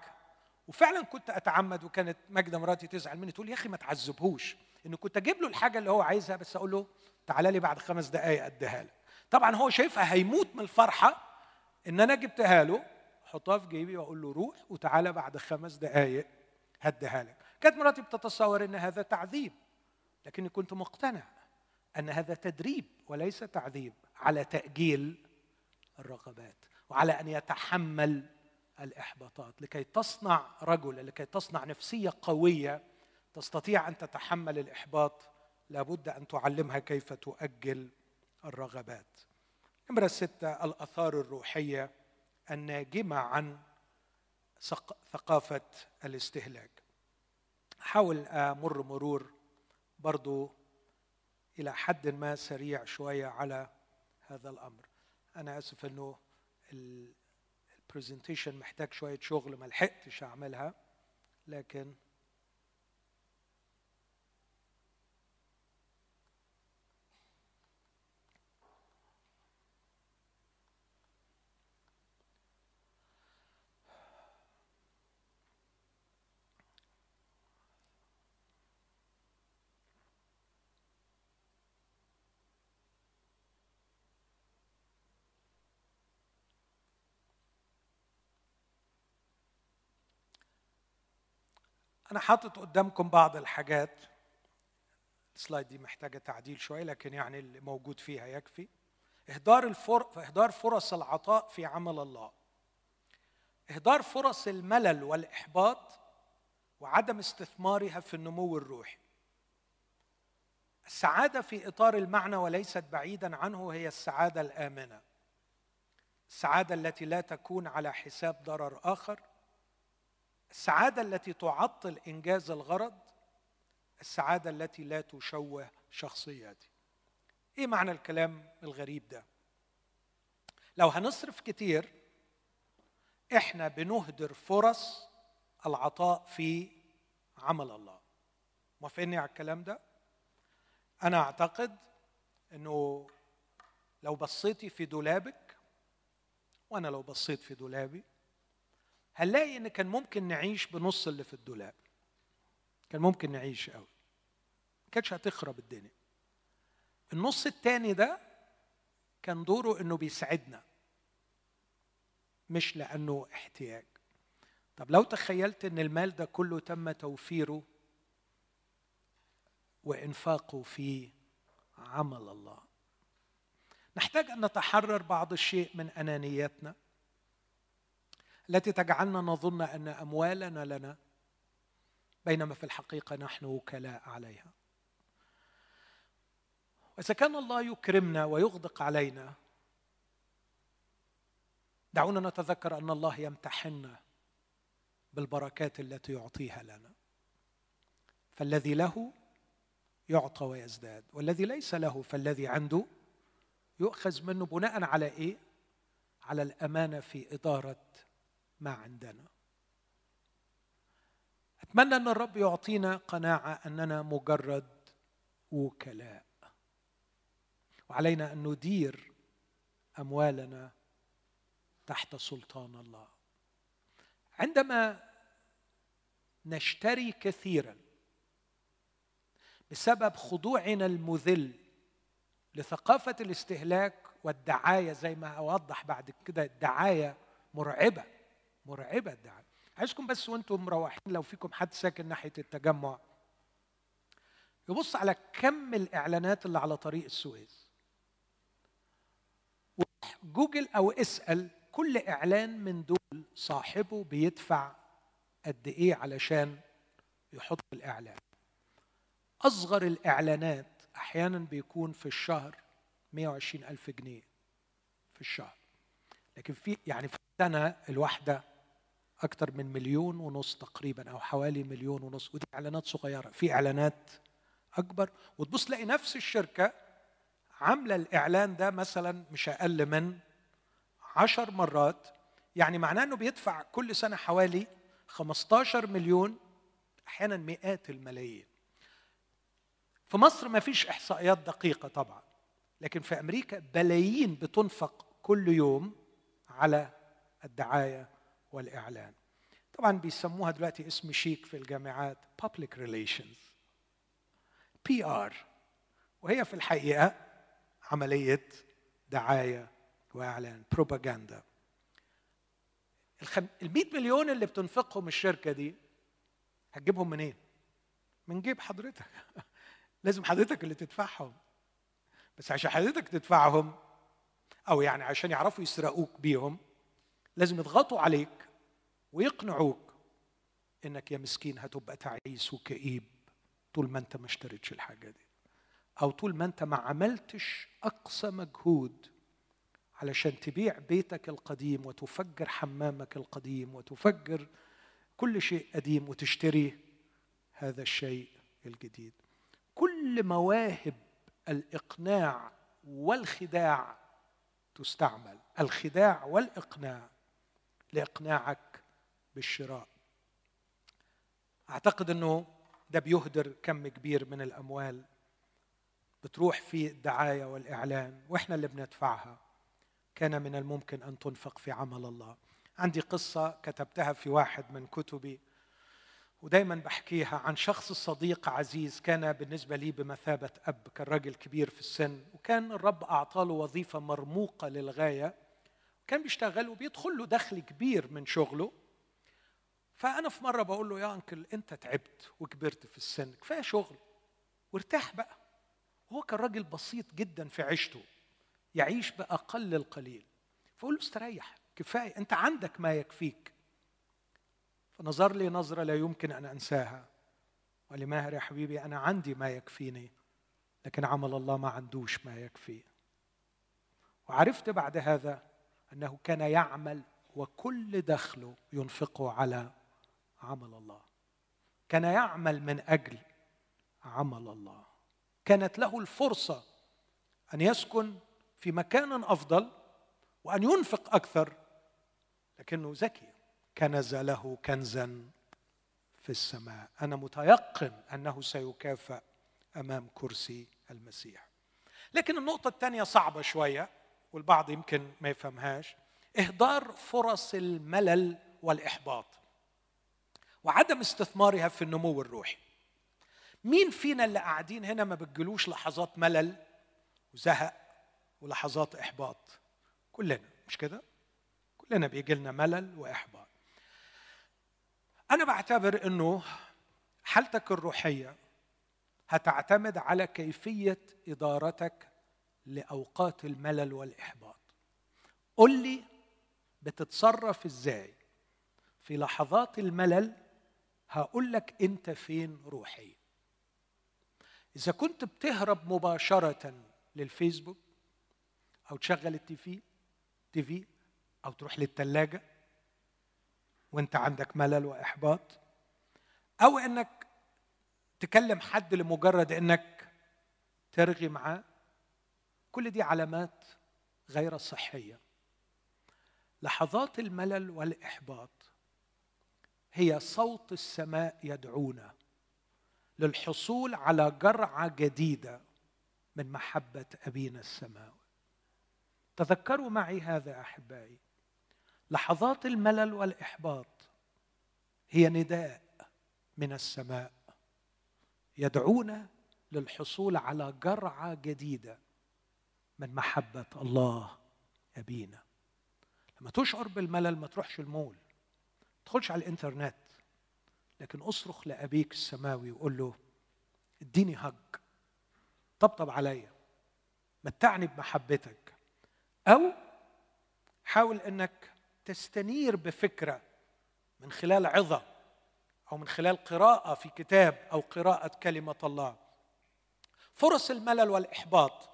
وفعلا كنت أتعمد وكانت ماجدة مراتي تزعل مني تقول يا أخي ما تعذبهوش. إنه كنت أجيب له الحاجة اللي هو عايزها بس أقول له تعالى لي بعد خمس دقائق أديها لك طبعا هو شايفها هيموت من الفرحة إن أنا جبتها له. احطها في جيبي وأقول له روح وتعالى بعد خمس دقائق هديها لك. كانت مراتي بتتصور إن هذا تعذيب لكني كنت مقتنع أن هذا تدريب وليس تعذيب على تأجيل الرغبات وعلى أن يتحمل الإحباطات. لكي تصنع رجل لكي تصنع نفسية قوية تستطيع أن تتحمل الإحباط لابد أن تعلمها كيف تؤجل الرغبات. نمرة ستة الآثار الروحية. الناجمه عن ثقافة الاستهلاك. أحاول أمر مرور برضو إلى حد ما سريع شوية على هذا الأمر. أنا آسف إنه البرزنتيشن محتاج شوية شغل ما لحقتش أعملها لكن أنا حاطط قدامكم بعض الحاجات. السلايد دي محتاجة تعديل شوية لكن يعني اللي موجود فيها يكفي. إهدار الفر... إهدار فرص العطاء في عمل الله. إهدار فرص الملل والإحباط وعدم استثمارها في النمو الروحي. السعادة في إطار المعنى وليست بعيدا عنه هي السعادة الآمنة. السعادة التي لا تكون على حساب ضرر آخر السعادة التي تعطل إنجاز الغرض السعادة التي لا تشوه شخصياتي. إيه معنى الكلام الغريب ده؟ لو هنصرف كتير إحنا بنهدر فرص العطاء في عمل الله. موافقني على الكلام ده؟ أنا أعتقد إنه لو بصيتي في دولابك وأنا لو بصيت في دولابي هنلاقي إن كان ممكن نعيش بنص اللي في الدولاب. كان ممكن نعيش قوي. ما كانتش هتخرب الدنيا. النص التاني ده كان دوره إنه بيساعدنا مش لأنه احتياج. طب لو تخيلت إن المال ده كله تم توفيره وإنفاقه في عمل الله. نحتاج أن نتحرر بعض الشيء من انانيتنا التي تجعلنا نظن أن أموالنا لنا بينما في الحقيقة نحن وكلاء عليها. وإذا كان الله يكرمنا ويغدق علينا دعونا نتذكر أن الله يمتحنا بالبركات التي يعطيها لنا. فالذي له يعطى ويزداد والذي ليس له فالذي عنده يؤخذ منه بناء على إيه؟ على الأمانة في إدارة ما عندنا. أتمنى أن الرب يعطينا قناعة أننا مجرد وكلاء. وعلينا أن ندير أموالنا تحت سلطان الله. عندما نشتري كثيرا بسبب خضوعنا المذل لثقافة الاستهلاك والدعاية زي ما أوضح بعد كده الدعاية مرعبة. مرعبة الدعايه عايزكم بس وأنتم مروحين لو فيكم حد ساكن ناحية التجمع. يبص على كم الإعلانات اللي على طريق السويس. جوجل أو اسأل كل إعلان من دول صاحبه بيدفع قد إيه علشان يحط الإعلان. أصغر الإعلانات أحيانا بيكون في الشهر 120 ألف جنيه في الشهر. لكن في يعني في السنة الواحدة أكثر من مليون ونص تقريبا أو حوالي مليون ونص. ودي إعلانات صغيرة في إعلانات أكبر. وتبص تلاقي نفس الشركة عاملة الإعلان ده مثلا مش أقل من عشر مرات. يعني معناه أنه بيدفع كل سنة حوالي 15 مليون أحيانا مئات الملايين. في مصر ما فيش إحصائيات دقيقة طبعا لكن في أمريكا بلايين بتنفق كل يوم على الدعاية والإعلان. طبعا بيسموها دلوقتي اسم شيك في الجامعات public relations PR وهي في الحقيقة عملية دعاية وإعلان بروباغندا ال 100 مليون اللي بتنفقهم الشركة دي هتجيبهم منين؟ من جيب حضرتك. [LAUGHS] لازم حضرتك اللي تدفعهم. بس عشان حضرتك تدفعهم أو يعني عشان يعرفوا يسرقوك بيهم لازم يضغطوا عليك ويقنعوك إنك يا مسكين هتبقى تعيس وكئيب طول ما أنت ما اشتريتش الحاجة دي. أو طول ما أنت ما عملتش أقصى مجهود علشان تبيع بيتك القديم وتفجر حمامك القديم وتفجر كل شيء قديم وتشتري هذا الشيء الجديد. كل مواهب الإقناع والخداع تستعمل. الخداع والإقناع لإقناعك بالشراء. أعتقد إنه ده بيهدر كم كبير من الأموال بتروح في الدعاية والإعلان وإحنا اللي بندفعها. كان من الممكن أن تنفق في عمل الله. عندي قصة كتبتها في واحد من كتبي ودايما بحكيها عن شخص صديق عزيز كان بالنسبة لي بمثابة أب كان راجل كبير في السن وكان الرب أعطاله وظيفة مرموقة للغاية. كان بيشتغل وبيدخل له دخل كبير من شغله. فأنا في مرة بقول له يا انكل أنت تعبت وكبرت في السن. كفاية شغل. وارتاح بقى. هو كان راجل بسيط جدا في عيشته. يعيش بأقل القليل. فقول له استريح. كفاية. أنت عندك ما يكفيك. فنظر لي نظرة لا يمكن أن أنساها. وقال لي ماهر يا حبيبي أنا عندي ما يكفيني. لكن عمل الله ما عندوش ما يكفيه وعرفت بعد هذا أنه كان يعمل وكل دخله ينفقه على عمل الله. كان يعمل من أجل عمل الله. كانت له الفرصة أن يسكن في مكان أفضل وأن ينفق أكثر لكنه ذكي كنز له كنزا في السماء. أنا متيقن أنه سيكافئ أمام كرسي المسيح. لكن النقطة الثانية صعبة شوية والبعض يمكن ما يفهمهاش. إهدار فرص الملل والإحباط. وعدم استثمارها في النمو الروحي. مين فينا اللي قاعدين هنا ما بتجلوش لحظات ملل وزهق ولحظات إحباط؟ كلنا مش كده؟ كلنا بيجي لنا ملل وإحباط. أنا بعتبر إنه حالتك الروحية هتعتمد على كيفية إدارتك لأوقات الملل والإحباط. قل لي بتتصرف إزاي في لحظات الملل هقول لك انت فين روحيا. إذا كنت بتهرب مباشرة للفيسبوك أو تشغل التيفي تي في أو تروح للثلاجه وانت عندك ملل وإحباط أو إنك تكلم حد لمجرد إنك ترغي معاه كل دي علامات غير صحية. لحظات الملل والإحباط هي صوت السماء يدعونا للحصول على جرعة جديدة من محبة أبينا السماوي. تذكروا معي هذا أحبائي لحظات الملل والإحباط هي نداء من السماء يدعونا للحصول على جرعة جديدة من محبة الله أبينا. لما تشعر بالملل ما تروحش المول. تدخلش على الإنترنت. لكن أصرخ لأبيك السماوي وقول له اديني هج طبطب عليا. متعني بمحبتك. أو حاول إنك تستنير بفكرة من خلال عظة أو من خلال قراءة في كتاب أو قراءة كلمة الله. فرص الملل والإحباط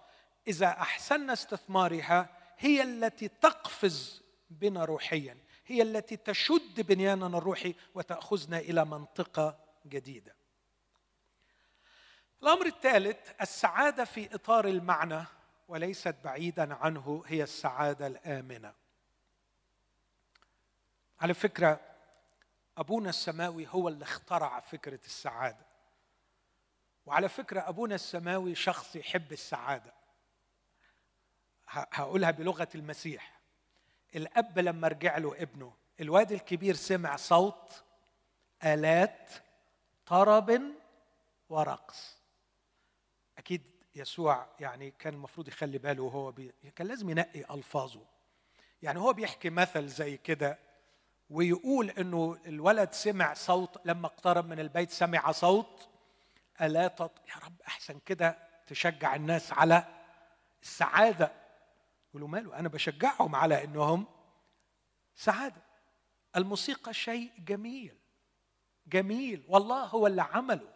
إذا احسنا استثمارها هي التي تقفز بنا روحيا. هي التي تشد بنياننا الروحي وتأخذنا إلى منطقة جديدة. الأمر الثالث السعادة في إطار المعنى وليست بعيدا عنه هي السعادة الآمنة. على فكرة أبونا السماوي هو اللي اخترع فكرة السعادة. وعلى فكرة أبونا السماوي شخص يحب السعادة. هقولها بلغة المسيح. الأب لما رجع له ابنه الواد الكبير سمع صوت آلات طرب ورقص. أكيد يسوع يعني كان المفروض يخلي باله وهو بي... كان لازم ينقي ألفاظه. يعني هو بيحكي مثل زي كده ويقول إنه الولد سمع صوت لما اقترب من البيت سمع صوت الا تط... يا رب أحسن كده تشجع الناس على السعادة. يقولوا ماله؟ أنا بشجعهم على إنهم سعادة. الموسيقى شيء جميل جميل. والله هو اللي عمله.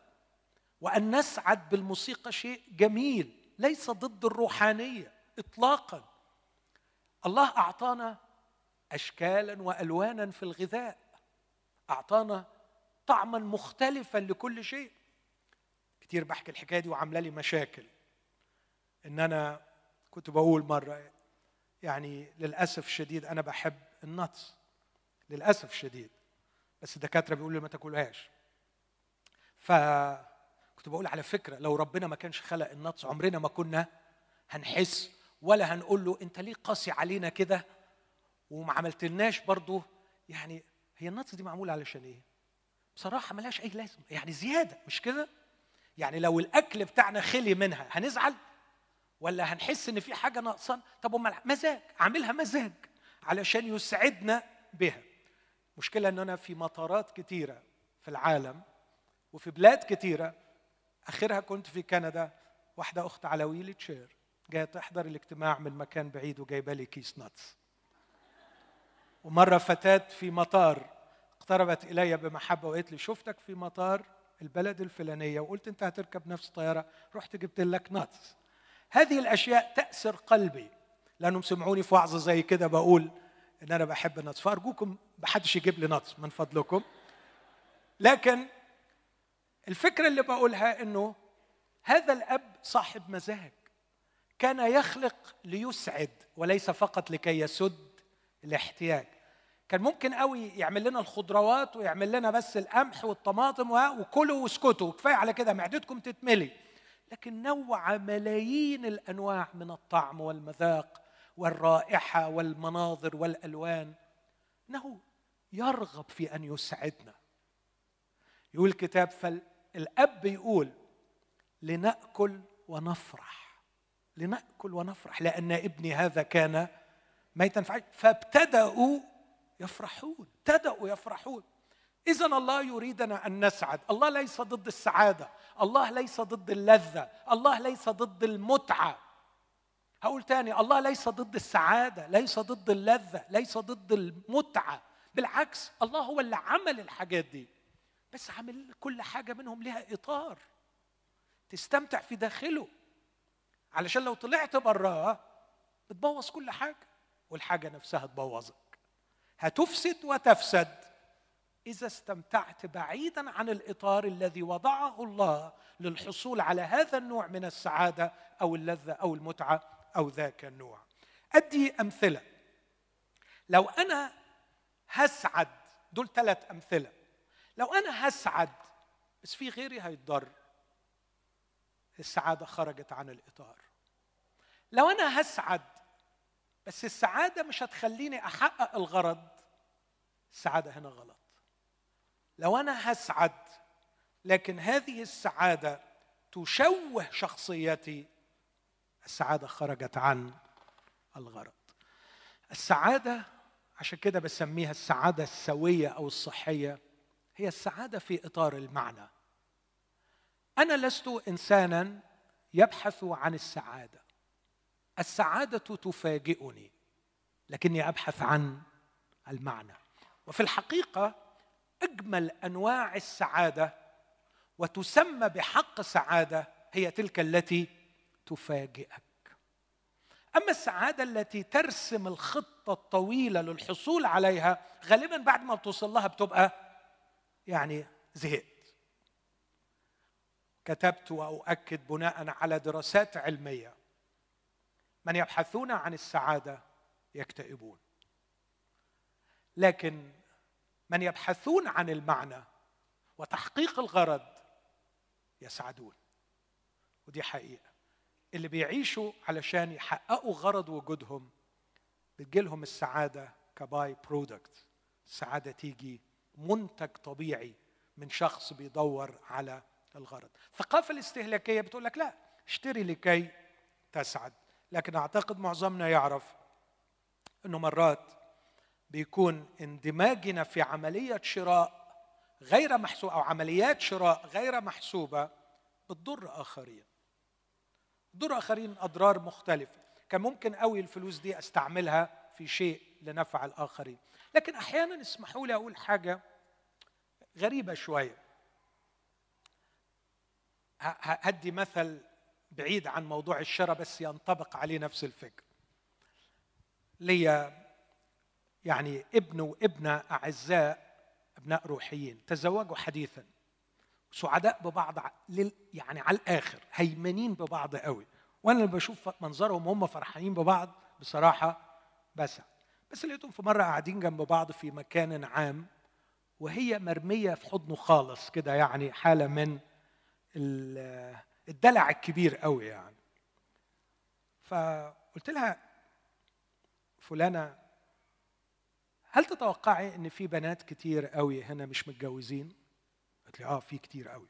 وأن نسعد بالموسيقى شيء جميل ليس ضد الروحانية اطلاقا. الله أعطانا اشكالا وألوانا في الغذاء. أعطانا طعما مختلفا لكل شيء. كتير بحكي الحكاية دي وعاملة لي مشاكل. إن أنا كنت بقول مرة يعني للأسف الشديد أنا بحب ال nuts للأسف الشديد بس الدكاترة بيقولوا لي ما تاكلهاش فكنت بقول على فكرة لو ربنا ما كانش خلق ال nuts عمرنا ما كنا هنحس ولا هنقول له أنت ليه قاسي علينا كده وما عملتلناش برضه يعني هي ال nuts دي معمولة علشان إيه؟ بصراحة ملهاش أي لازمة يعني زيادة مش كده؟ يعني لو الأكل بتاعنا خلي منها هنزعل ولا هنحس إن في حاجة ناقصان طب أمال مزاج؟ عاملها مزاج علشان يسعدنا بها. مشكلة إن أنا في مطارات كتيرة في العالم وفي بلاد كتيرة. آخرها كنت في كندا واحدة أخت على wheelchair. جاية تحضر الاجتماع من مكان بعيد وجايبة لي كيس nuts ومرة فتاة في مطار اقتربت الي بمحبة وقالت لي شفتك في مطار البلد الفلانية. وقلت أنت هتركب نفس الطياره رحت جبت لك nuts هذه الأشياء تاسر قلبي. لأنهم سمعوني في وعظة زي كده بقول إن أنا بحب ال nuts فأرجوكم محدش يجيب لي nuts من فضلكم. لكن الفكرة اللي بقولها إنه هذا الأب صاحب مزاج. كان يخلق ليسعد وليس فقط لكي يسد الاحتياج. كان ممكن قوي يعمل لنا الخضروات ويعمل لنا بس القمح والطماطم وكلوا واسكتوا كفايه على كده معدتكم تتملي. لكن نوع ملايين الأنواع من الطعم والمذاق والرائحة والمناظر والألوان. إنه يرغب في أن يسعدنا. يقول الكتاب فالأب يقول لنأكل ونفرح. لنأكل ونفرح لأن ابني هذا كان ميتا. فابتدأوا يفرحون ابتدأوا يفرحون. إذا الله يريدنا أن نسعد. الله ليس ضد السعادة. الله ليس ضد اللذة. الله ليس ضد المتعة. هقول تاني الله ليس ضد السعادة ليس ضد اللذة ليس ضد المتعة. بالعكس الله هو اللي عمل الحاجات دي. بس عامل كل حاجة منهم لها إطار. تستمتع في داخله. علشان لو طلعت براه بتبوظ كل حاجة والحاجة نفسها تبوظك. هتفسد وتفسد. إذا استمتعت بعيدا عن الإطار الذي وضعه الله للحصول على هذا النوع من السعادة أو اللذة أو المتعة أو ذاك النوع. أدي أمثلة. لو أنا هسعد دول ثلاث أمثلة. لو أنا هسعد بس في غيري هيتضر. السعادة خرجت عن الإطار. لو أنا هسعد بس السعادة مش هتخليني أحقق الغرض السعادة هنا غلط. لو أنا هسعد لكن هذه السعادة تشوه شخصيتي السعادة خرجت عن الغرض. السعادة عشان كده بسميها السعادة السوية أو الصحية هي السعادة في إطار المعنى. أنا لست إنسانا يبحث عن السعادة. السعادة تفاجئني لكني أبحث عن المعنى. وفي الحقيقة أجمل أنواع السعادة وتسمى بحق سعادة هي تلك التي تفاجئك. أما السعادة التي ترسم الخطة الطويلة للحصول عليها غالبا بعد ما بتوصل لها بتبقى يعني زهقت. كتبت وأؤكد بناء على دراسات علمية من يبحثون عن السعادة يكتئبون. لكن من يبحثون عن المعنى وتحقيق الغرض يسعدون. ودي حقيقة. اللي بيعيشوا علشان يحققوا غرض وجودهم بتجيلهم السعادة كباي برودكت. السعادة تيجي منتج طبيعي من شخص بيدور على الغرض. الثقافة الاستهلاكية بتقول لك لا اشتري لكي تسعد. لكن أعتقد معظمنا يعرف إنه مرات بيكون اندماجنا في عملية شراء غير محسوبه أو عمليات شراء غير محسوبة بتضر آخرين. تضر آخرين أضرار مختلفة. كان ممكن قوي الفلوس دي أستعملها في شيء لنفع الآخرين. لكن أحيانا اسمحوا لي أقول حاجة غريبة شوية. هدي مثل بعيد عن موضوع الشراء بس ينطبق عليه نفس الفكر. لي يعني ابن وابنة أعزاء أبناء روحيين تزوجوا حديثا. سعداء ببعض يعني على الآخر هيمنين ببعض قوي. وأنا اللي بشوف منظرهم وهم فرحانين ببعض بصراحة بسعد بس لقيتهم في مرة قاعدين جنب بعض في مكان عام وهي مرمية في حضنه خالص كده يعني حالة من الدلع الكبير قوي يعني. فقلت لها فلانة هل تتوقعي إن في بنات كتير قوي هنا مش متجوزين؟ قالت لي آه في كتير قوي.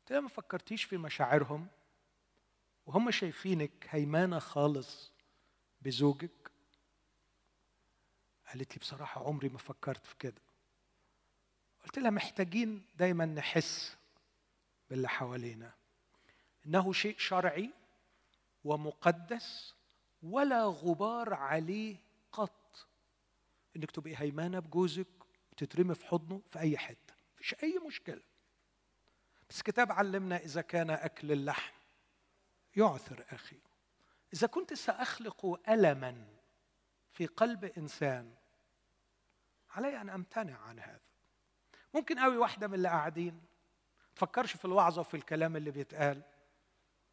قلت لها ما فكرتيش في مشاعرهم؟ وهم شايفينك هيمانه خالص بزوجك؟ قالت لي بصراحة عمري ما فكرت في كده. قلت لها محتاجين دايما نحس باللي حوالينا. إنه شيء شرعي ومقدس ولا غبار عليه قط. انك تبقي هيمانه بجوزك وتترمي في حضنه في أي حتة. مفيش أي مشكلة. بس الكتاب علمنا إذا كان أكل اللحم يعثر أخي. إذا كنت سأخلق الما في قلب إنسان علي أن أمتنع عن هذا. ممكن قوي واحدة من اللي قاعدين تفكرش في الوعظة وفي الكلام اللي بيتقال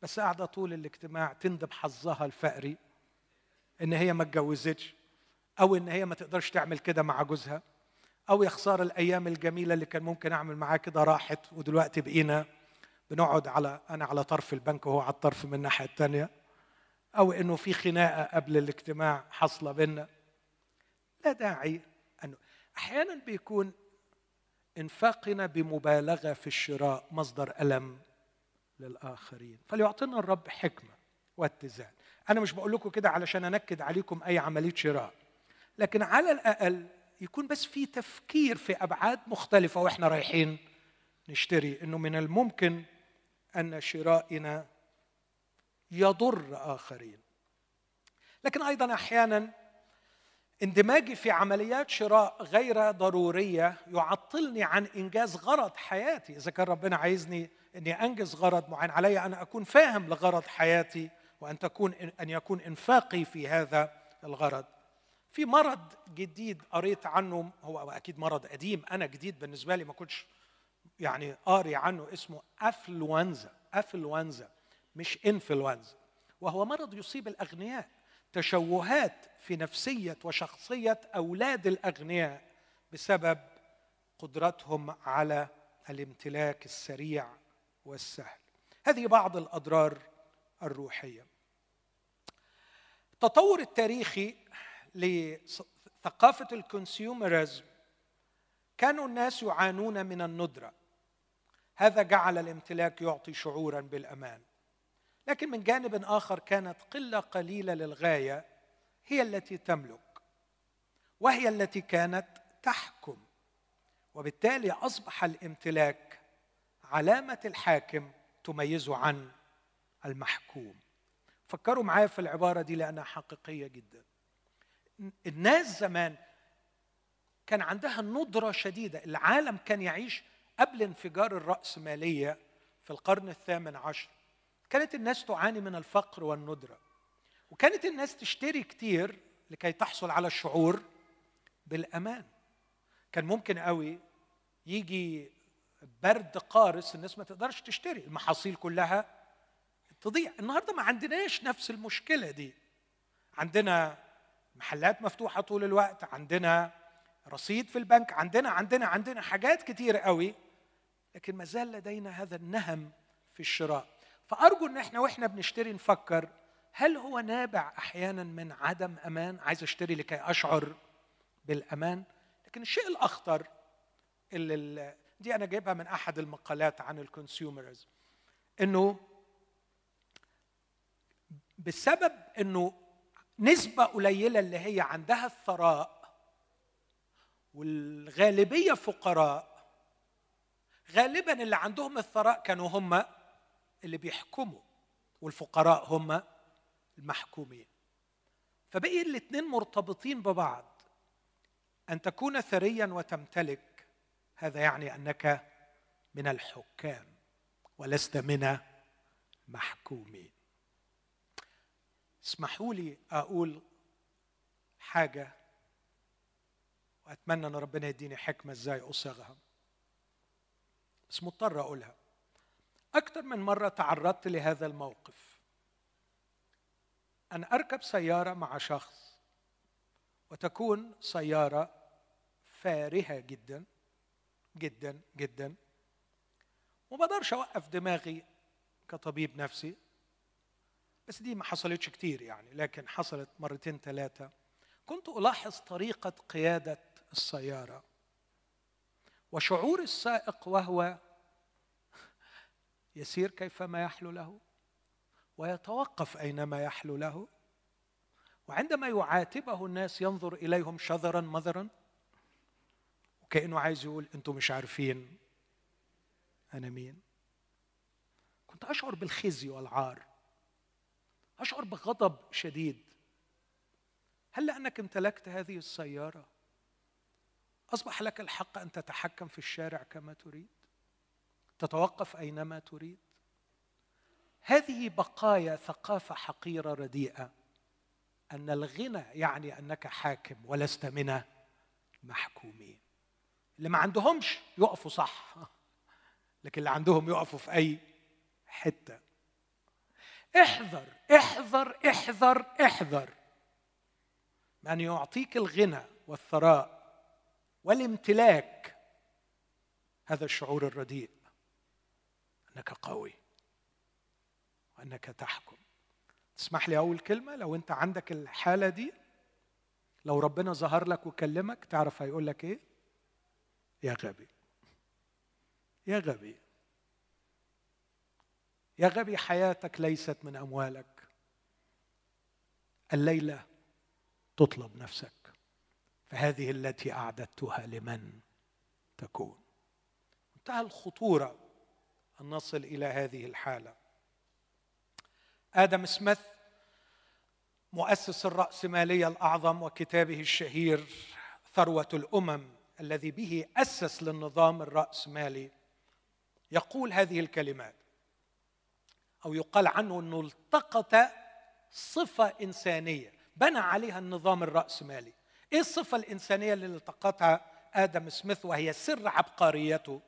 بس قاعدة طول الاجتماع تندب حظها الفقري إن هي ما اتجوزتش. أو إن هي ما تقدرش تعمل كده مع جوزها أو يا خسارة الأيام الجميلة اللي كان ممكن أعمل معاه كده راحت ودلوقتي بقينا بنقعد على أنا على طرف البنك وهو على الطرف من الناحية الثانية أو إنه في خناقة قبل الاجتماع حاصلة بينا. لا داعي انه أحيانا بيكون إنفاقنا بمبالغة في الشراء مصدر ألم للآخرين. فليعطينا الرب حكمة واتزان. أنا مش بقول لكم كده علشان أنكد عليكم أي عملية شراء. لكن على الأقل يكون بس في تفكير في أبعاد مختلفة وإحنا رايحين نشتري إنه من الممكن أن شرائنا يضر آخرين. لكن أيضا أحيانا اندماجي في عمليات شراء غير ضرورية يعطلني عن إنجاز غرض حياتي. إذا كان ربنا عايزني إني أنجز غرض معين علي أن أكون فاهم لغرض حياتي وأن تكون ان يكون إنفاقي في هذا الغرض. في مرض جديد قريت عنه هو أكيد مرض قديم أنا جديد بالنسبة لي ما كنتش يعني قاري عنه اسمه أفلونزا أفلونزا مش إنفلونزا وهو مرض يصيب الأغنياء تشوهات في نفسية وشخصية أولاد الأغنياء بسبب قدرتهم على الامتلاك السريع والسهل. هذه بعض الأضرار الروحية. التطور التاريخي لثقافة الكونسيومرزم كانوا الناس يعانون من الندرة. هذا جعل الامتلاك يعطي شعورا بالأمان. لكن من جانب آخر كانت قلة قليلة للغاية هي التي تملك وهي التي كانت تحكم. وبالتالي أصبح الامتلاك علامة الحاكم تميزه عن المحكوم. فكروا معايا في العبارة دي لأنها حقيقية جدا. الناس زمان كان عندها ندرة شديدة. العالم كان يعيش قبل انفجار الراسماليه في القرن الثامن عشر. كانت الناس تعاني من الفقر والندرة. وكانت الناس تشتري كتير لكي تحصل على الشعور بالأمان. كان ممكن قوي يجي برد قارس الناس ما تقدرش تشتري. المحاصيل كلها تضيع. النهارده ما عندناش نفس المشكلة دي. عندنا محلات مفتوحة طول الوقت عندنا رصيد في البنك عندنا عندنا عندنا حاجات كتير قوي لكن ما زال لدينا هذا النهم في الشراء. فأرجو إن إحنا وإحنا بنشتري نفكر هل هو نابع أحيانا من عدم أمان؟ عايز أشتري لكي أشعر بالأمان؟ لكن الشيء الأخطر اللي دي أنا جايبها من أحد المقالات عن الكونسيومرز إنه بسبب إنه نسبة قليلة اللي هي عندها الثراء والغالبية فقراء. غالبا اللي عندهم الثراء كانوا هم اللي بيحكموا والفقراء هم المحكومين. فبقي الاثنين مرتبطين ببعض. أن تكون ثريا وتمتلك هذا يعني أنك من الحكام ولست من محكومين اسمحوا لي أقول حاجة وأتمنى أن ربنا يديني حكمة إزاي اصيغها بس مضطر أقولها. أكثر من مرة تعرضت لهذا الموقف. أن أركب سيارة مع شخص وتكون سيارة فارهة جدا جدا جدا وما أقدرش أوقف دماغي كطبيب نفسي. بس دي ما حصلتش كتير يعني لكن حصلت مرتين ثلاثة كنت ألاحظ طريقة قيادة السيارة وشعور السائق وهو يسير كيفما يحلو له ويتوقف أينما يحلو له وعندما يعاتبه الناس ينظر إليهم شذرا مذرا وكأنه عايز يقول أنتم مش عارفين أنا مين. كنت أشعر بالخزي والعار. أشعر بغضب شديد. هل لأنك امتلكت هذه السيارة؟ أصبح لك الحق أن تتحكم في الشارع كما تريد؟ تتوقف أينما تريد؟ هذه بقايا ثقافة حقيرة رديئة. أن الغنى يعني أنك حاكم ولست من محكومين. اللي ما عندهمش يقفوا صح لكن اللي عندهم يقفوا في أي حتة. احذر احذر احذر احذر. من يعطيك الغنى والثراء والامتلاك هذا الشعور الرديء. أنك قوي وأنك تحكم. تسمح لي أقول كلمة؟ لو أنت عندك الحالة دي لو ربنا ظهر لك وكلمك تعرف هيقول لك إيه؟ يا غبي. يا غبي. يا غبي حياتك ليست من أموالك. الليلة تطلب نفسك. فهذه التي أعددتها لمن تكون. منتهى الخطورة أن نصل إلى هذه الحالة. آدم سميث مؤسس الراسماليه الأعظم وكتابه الشهير ثروة الأمم الذي به أسس للنظام الراسمالي يقول هذه الكلمات أو يقال عنه إنه التقط صفة إنسانية بنى عليها النظام الرأسمالي. إيه الصفة الإنسانية اللي التقطها آدم سميث وهي سر عبقريته؟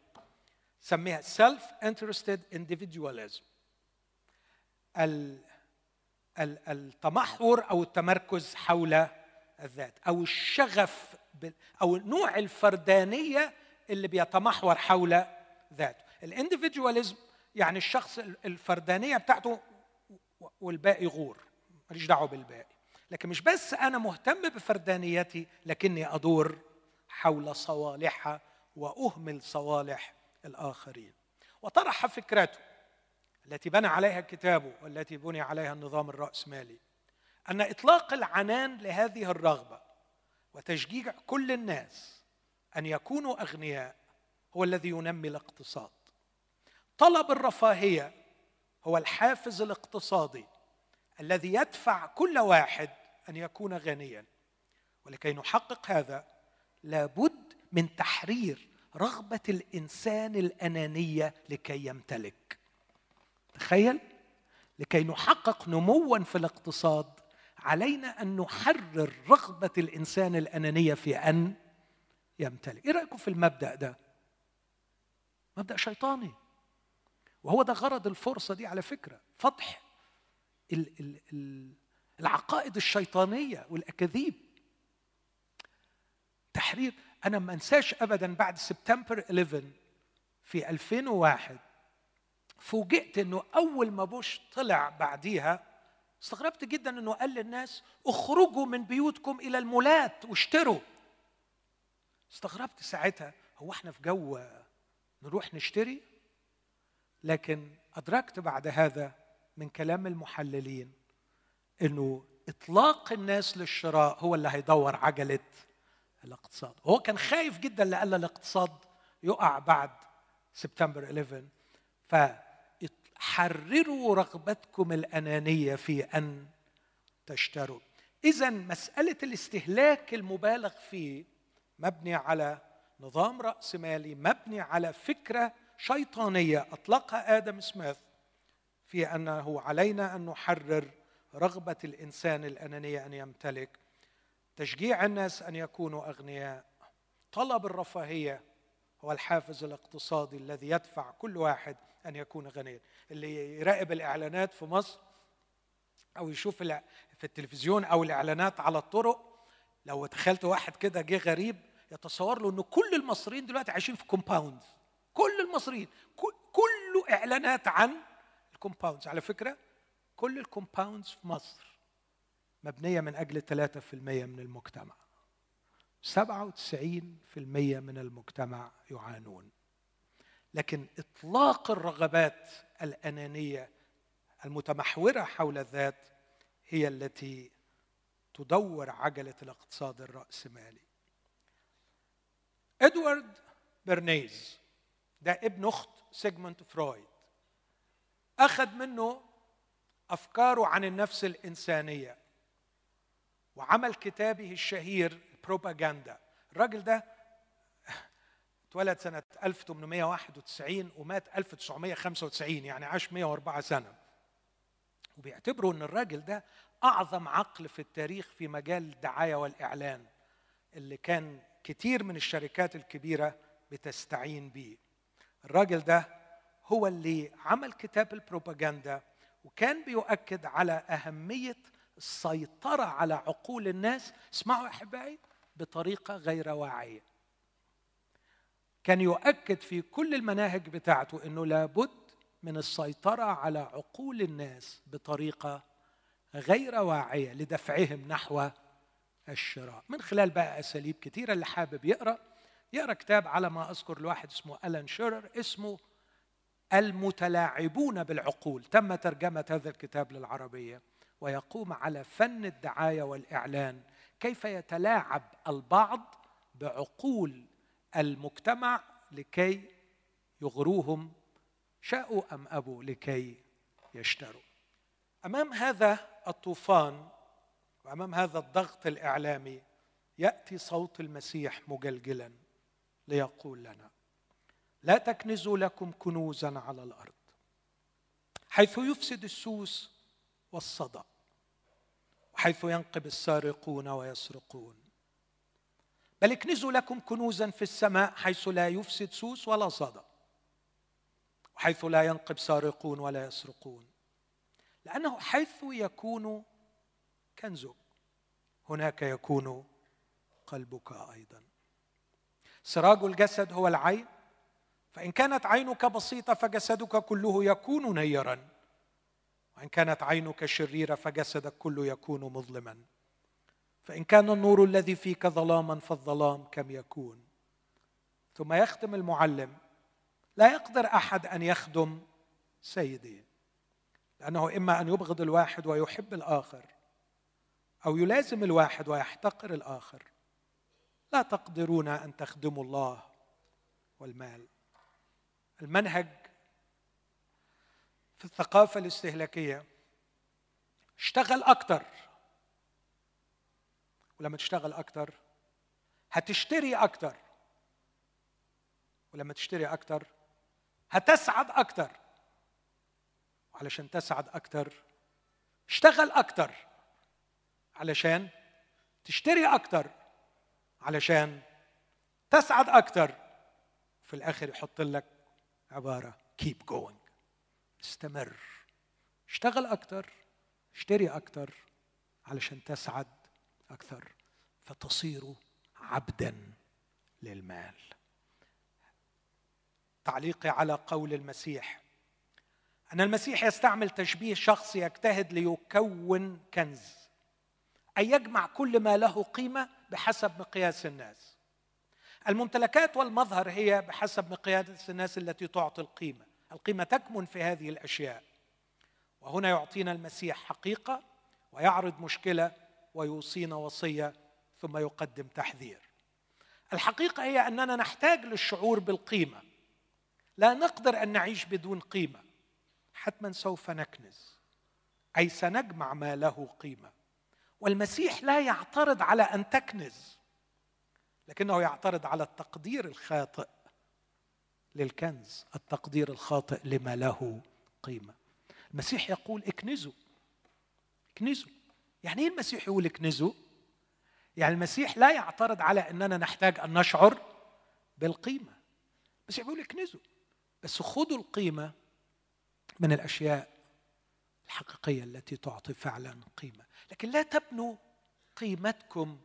سميها self-interested individualism التمحور أو التمركز حول الذات أو الشغف أو نوع الفردانية اللي بيتمحور حول ذاته. الانديفيدواليزم يعني الشخص الفردانية بتاعته والباقي غور ماليش دعوة بالباقي. لكن مش بس أنا مهتم بفردانيتي لكني أدور حول صوالحها وأهمل صوالح الآخرين. وطرح فكرته التي بنى عليها كتابه والتي بني عليها النظام الرأسمالي أن إطلاق العنان لهذه الرغبة وتشجيع كل الناس أن يكونوا أغنياء هو الذي ينمي الاقتصاد. طلب الرفاهية هو الحافز الاقتصادي الذي يدفع كل واحد أن يكون غنيا. ولكي نحقق هذا لابد من تحرير رغبة الإنسان الأنانية لكي يمتلك. تخيل؟ لكي نحقق نموا في الاقتصاد علينا أن نحرر رغبة الإنسان الأنانية في أن يمتلك. إيه رأيكم في المبدأ ده؟ مبدأ شيطاني. وهو ده غرض الفرصة دي على فكرة فتح العقائد الشيطانية والأكاذيب. تحرير أنا ما أنساش ابدا بعد سبتمبر 11 في 2001 فوجئت إنه أول ما بوش طلع بعديها استغربت جدا إنه قال للناس اخرجوا من بيوتكم إلى المولات واشتروا. استغربت ساعتها هو إحنا في جو نروح نشتري؟ لكن أدركت بعد هذا من كلام المحللين إنه إطلاق الناس للشراء هو اللي هيدور عجلة الاقتصاد. هو كان خايف جدا لألا الاقتصاد يقع بعد سبتمبر 11 فحرروا رغبتكم الأنانية في أن تشتروا. إذا مسألة الاستهلاك المبالغ فيه مبني على نظام رأسمالي مبني على فكرة شيطانية أطلقها آدم سميث في أنه علينا أن نحرر رغبة الإنسان الأنانية أن يمتلك تشجيع الناس أن يكونوا أغنياء طلب الرفاهية هو الحافز الاقتصادي الذي يدفع كل واحد أن يكون غنيا اللي يراقب الإعلانات في مصر أو يشوف في التلفزيون أو الإعلانات على الطرق لو تخيلت واحد كده جه غريب يتصور له إن كل المصريين دلوقتي عايشين في compounds كل المصريين كله إعلانات عن ال compounds. على فكرة كل ال compounds في مصر مبنية من أجل 3% من المجتمع. 97% من المجتمع يعانون. لكن إطلاق الرغبات الأنانية المتمحورة حول الذات هي التي تدور عجلة الاقتصاد الرأسمالي. إدوارد برنيز ده ابن أخت سيجموند فرويد. أخذ منه أفكاره عن النفس الإنسانية وعمل كتابه الشهير بروباغندا. الراجل ده اتولد سنة 1891 ومات 1995 يعني عاش 104 سنة. وبيعتبروا إن الراجل ده أعظم عقل في التاريخ في مجال الدعاية والإعلان اللي كان كتير من الشركات الكبيرة بتستعين به الراجل ده هو اللي عمل كتاب البروباغندا وكان بيؤكد على أهمية السيطرة على عقول الناس. اسمعوا أحبائي بطريقة غير واعية. كان يؤكد في كل المناهج بتاعته إنه لابد من السيطرة على عقول الناس بطريقة غير واعية لدفعهم نحو الشراء. من خلال بقى أساليب كثيره اللي حابب يقرأ يقرأ كتاب على ما أذكر لواحد اسمه ألان شيرر اسمه المتلاعبون بالعقول. تم ترجمة هذا الكتاب للعربية ويقوم على فن الدعاية والإعلان. كيف يتلاعب البعض بعقول المجتمع لكي يغروهم؟ شاءوا أم أبوا لكي يشتروا. أمام هذا الطوفان وأمام هذا الضغط الإعلامي يأتي صوت المسيح مجلجلا. ليقول لنا لا تكنزوا لكم كنوزا على الأرض حيث يفسد السوس والصدأ وحيث ينقب السارقون ويسرقون. بل اكنزوا لكم كنوزا في السماء حيث لا يفسد سوس ولا صدأ وحيث لا ينقب سارقون ولا يسرقون. لأنه حيث يكون كنزك هناك يكون قلبك أيضا. سراج الجسد هو العين فإن كانت عينك بسيطة فجسدك كله يكون نيرا وإن كانت عينك شريرة فجسدك كله يكون مظلما. فإن كان النور الذي فيك ظلاما فالظلام كم يكون. ثم يختم المعلم لا يقدر أحد أن يخدم سيدين لأنه إما أن يبغض الواحد ويحب الآخر أو يلازم الواحد ويحتقر الآخر. لا تقدرون أن تخدموا الله والمال. المنهج في الثقافة الاستهلاكية اشتغل أكتر. ولما تشتغل أكتر هتشتري أكتر. ولما تشتري أكتر هتسعد أكتر. علشان تسعد أكتر اشتغل أكتر. علشان تشتري أكتر. علشان تسعد أكتر. في الآخر يحط لك عبارة keep going. استمر. اشتغل أكتر اشتري أكتر علشان تسعد أكثر فتصير عبدا للمال. تعليقي على قول المسيح. أن المسيح يستعمل تشبيه شخص يجتهد ليكون كنز أي يجمع كل ما له قيمة بحسب مقياس الناس. الممتلكات والمظهر هي بحسب مقياس الناس التي تعطي القيمة. القيمة تكمن في هذه الأشياء. وهنا يعطينا المسيح حقيقة ويعرض مشكلة ويوصينا وصية ثم يقدم تحذير. الحقيقة هي أننا نحتاج للشعور بالقيمة. لا نقدر أن نعيش بدون قيمة. حتما سوف نكنز أي سنجمع ما له قيمة. والمسيح لا يعترض على أن تكنز لكنه يعترض على التقدير الخاطئ للكنز التقدير الخاطئ لما له قيمة. المسيح يقول اكنزوا اكنزوا. يعني إيه المسيح يقول اكنزوا؟ يعني المسيح لا يعترض على إننا نحتاج أن نشعر بالقيمة. بس بيقول اكنزوا بس خذوا القيمة من الأشياء الحقيقية التي تعطي فعلا قيمة. لكن لا تبنوا قيمتكم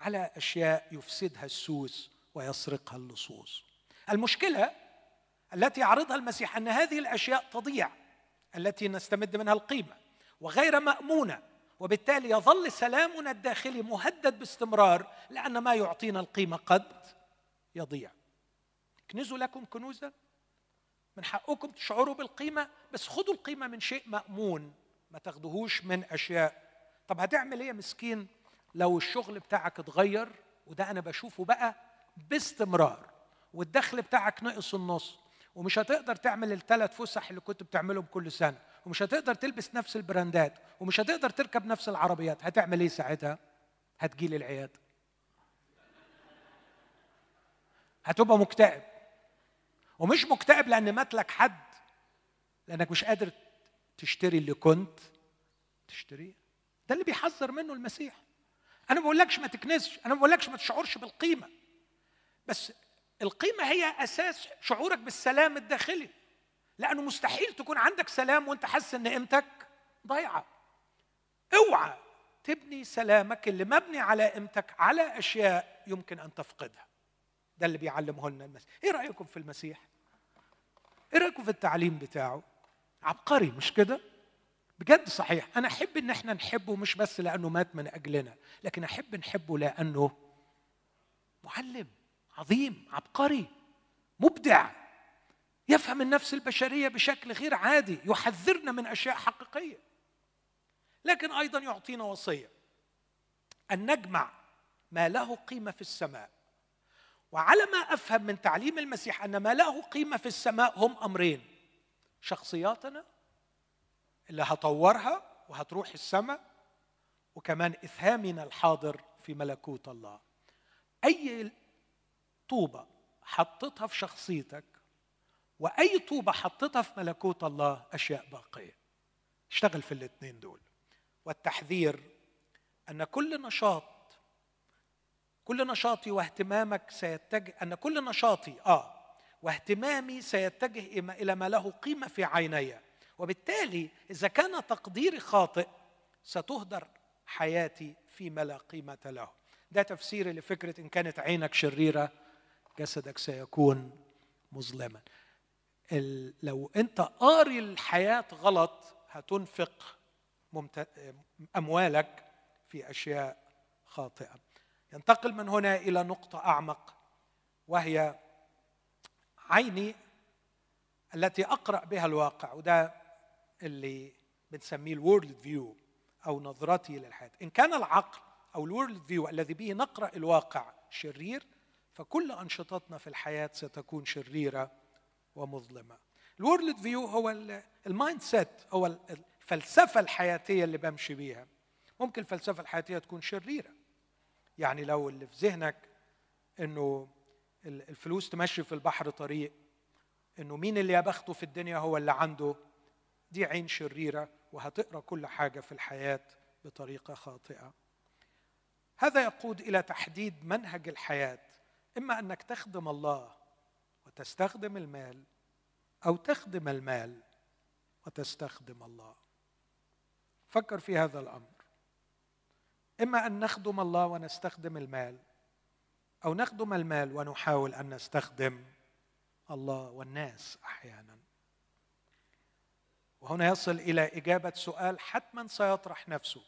على أشياء يفسدها السوس ويسرقها اللصوص. المشكلة التي يعرضها المسيح أن هذه الأشياء تضيع التي نستمد منها القيمة وغير مأمونة وبالتالي يظل سلامنا الداخلي مهدد باستمرار لأن ما يعطينا القيمة قد يضيع. اكنزوا لكم كنوزا من حقكم تشعروا بالقيمة بس خذوا القيمة من شيء مأمون ما تاخدوهوش من أشياء. طب هتعمل إيه يا مسكين لو الشغل بتاعك اتغير؟ وده أنا بشوفه بقى باستمرار والدخل بتاعك نقص النص ومش هتقدر تعمل الثلاث فسح اللي كنت بتعملهم كل سنة ومش هتقدر تلبس نفس البراندات ومش هتقدر تركب نفس العربيات هتعمل إيه ساعتها؟ هتجيلي العيادة. هتبقى مكتئب. ومش مكتئب لأن مات لك حد لأنك مش قادر تشتري اللي كنت. تشتريه؟ ده اللي بيحذر منه المسيح. أنا ما بقولكش ما تكنسش أنا ما بقولكش ما تشعرش بالقيمة. بس القيمة هي أساس شعورك بالسلام الداخلي. لأنه مستحيل تكون عندك سلام وأنت حاسس إن قيمتك ضايعة. اوعى تبني سلامك اللي مبني على قيمتك على أشياء يمكن أن تفقدها. ده اللي بيعلمه لنا المسيح. إيه رأيكم في المسيح؟ إيه رأيكم في التعليم بتاعه؟ عبقري مش كده؟ بجد صحيح. أنا أحب إن إحنا نحبه مش بس لأنه مات من أجلنا لكن أحب نحبه لأنه معلم عظيم عبقري مبدع يفهم النفس البشرية بشكل غير عادي يحذرنا من أشياء حقيقية. لكن أيضا يعطينا وصية. أن نجمع ما له قيمة في السماء. وعلى ما أفهم من تعليم المسيح أن ما له قيمة في السماء هم أمرين. شخصياتنا اللي هطورها وهتروح السماء وكمان إفهامنا الحاضر في ملكوت الله. أي طوبة حطيتها في شخصيتك وأي طوبة حطيتها في ملكوت الله أشياء باقية. اشتغل في الاثنين دول. والتحذير أن كل نشاط كل نشاطي واهتمامك سيتجه أن كل نشاطي آه واهتمامي سيتجه إلى ما له قيمة في عيني. وبالتالي إذا كان تقديري خاطئ ستهدر حياتي فيما لا قيمة له. ده تفسيري لفكرة إن كانت عينك شريرة جسدك سيكون مظلما. لو أنت قاري الحياة غلط هتنفق أموالك في أشياء خاطئة. ينتقل من هنا إلى نقطة أعمق وهي عيني التي أقرأ بها الواقع وده اللي بنسميه ال worldview أو نظرتي للحياة. إن كان العقل أو ال worldview الذي به نقرأ الواقع شرير فكل أنشطتنا في الحياة ستكون شريرة ومظلمة. ال worldview هو ال mindset هو الفلسفة الحياتية اللي بمشي بيها. ممكن الفلسفة الحياتية تكون شريرة يعني لو اللي في ذهنك إنه الفلوس تمشي في البحر طريق إنه مين اللي يا بخته في الدنيا هو اللي عنده؟ دي عين شريرة وهتقرأ كل حاجة في الحياة بطريقة خاطئة. هذا يقود إلى تحديد منهج الحياة. إما أنك تخدم الله وتستخدم المال أو تخدم المال وتستخدم الله. فكر في هذا الأمر. إما أن نخدم الله ونستخدم المال أو نخدم المال ونحاول أن نستخدم الله والناس أحيانا. وهنا يصل إلى إجابة سؤال حتما سيطرح نفسه.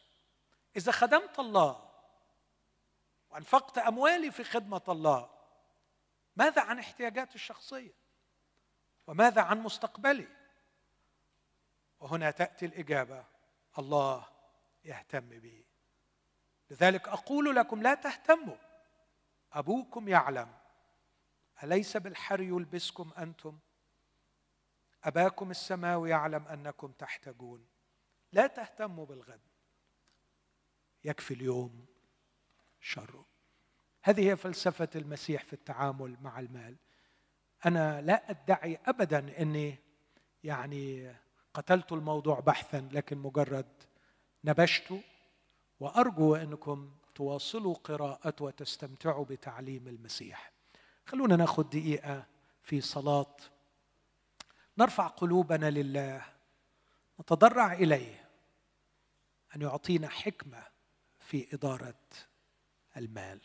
إذا خدمت الله وأنفقت أموالي في خدمة الله ماذا عن احتياجاتي الشخصية؟ وماذا عن مستقبلي؟ وهنا تأتي الإجابة الله يهتم بي. لذلك أقول لكم لا تهتموا. أبوكم يعلم. أليس بالحر يلبسكم أنتم؟ أباكم السماوي يعلم أنكم تحتاجون. لا تهتموا بالغد. يكفي اليوم شره هذه هي فلسفة المسيح في التعامل مع المال. أنا لا أدعي أبدا أني يعني قتلت الموضوع بحثا لكن مجرد نبشت وأرجو أنكم تواصلوا قراءته وتستمتعوا بتعليم المسيح. خلونا ناخذ دقيقة في صلاة. نرفع قلوبنا لله. نتضرع إليه. أن يعطينا حكمة في إدارة المال.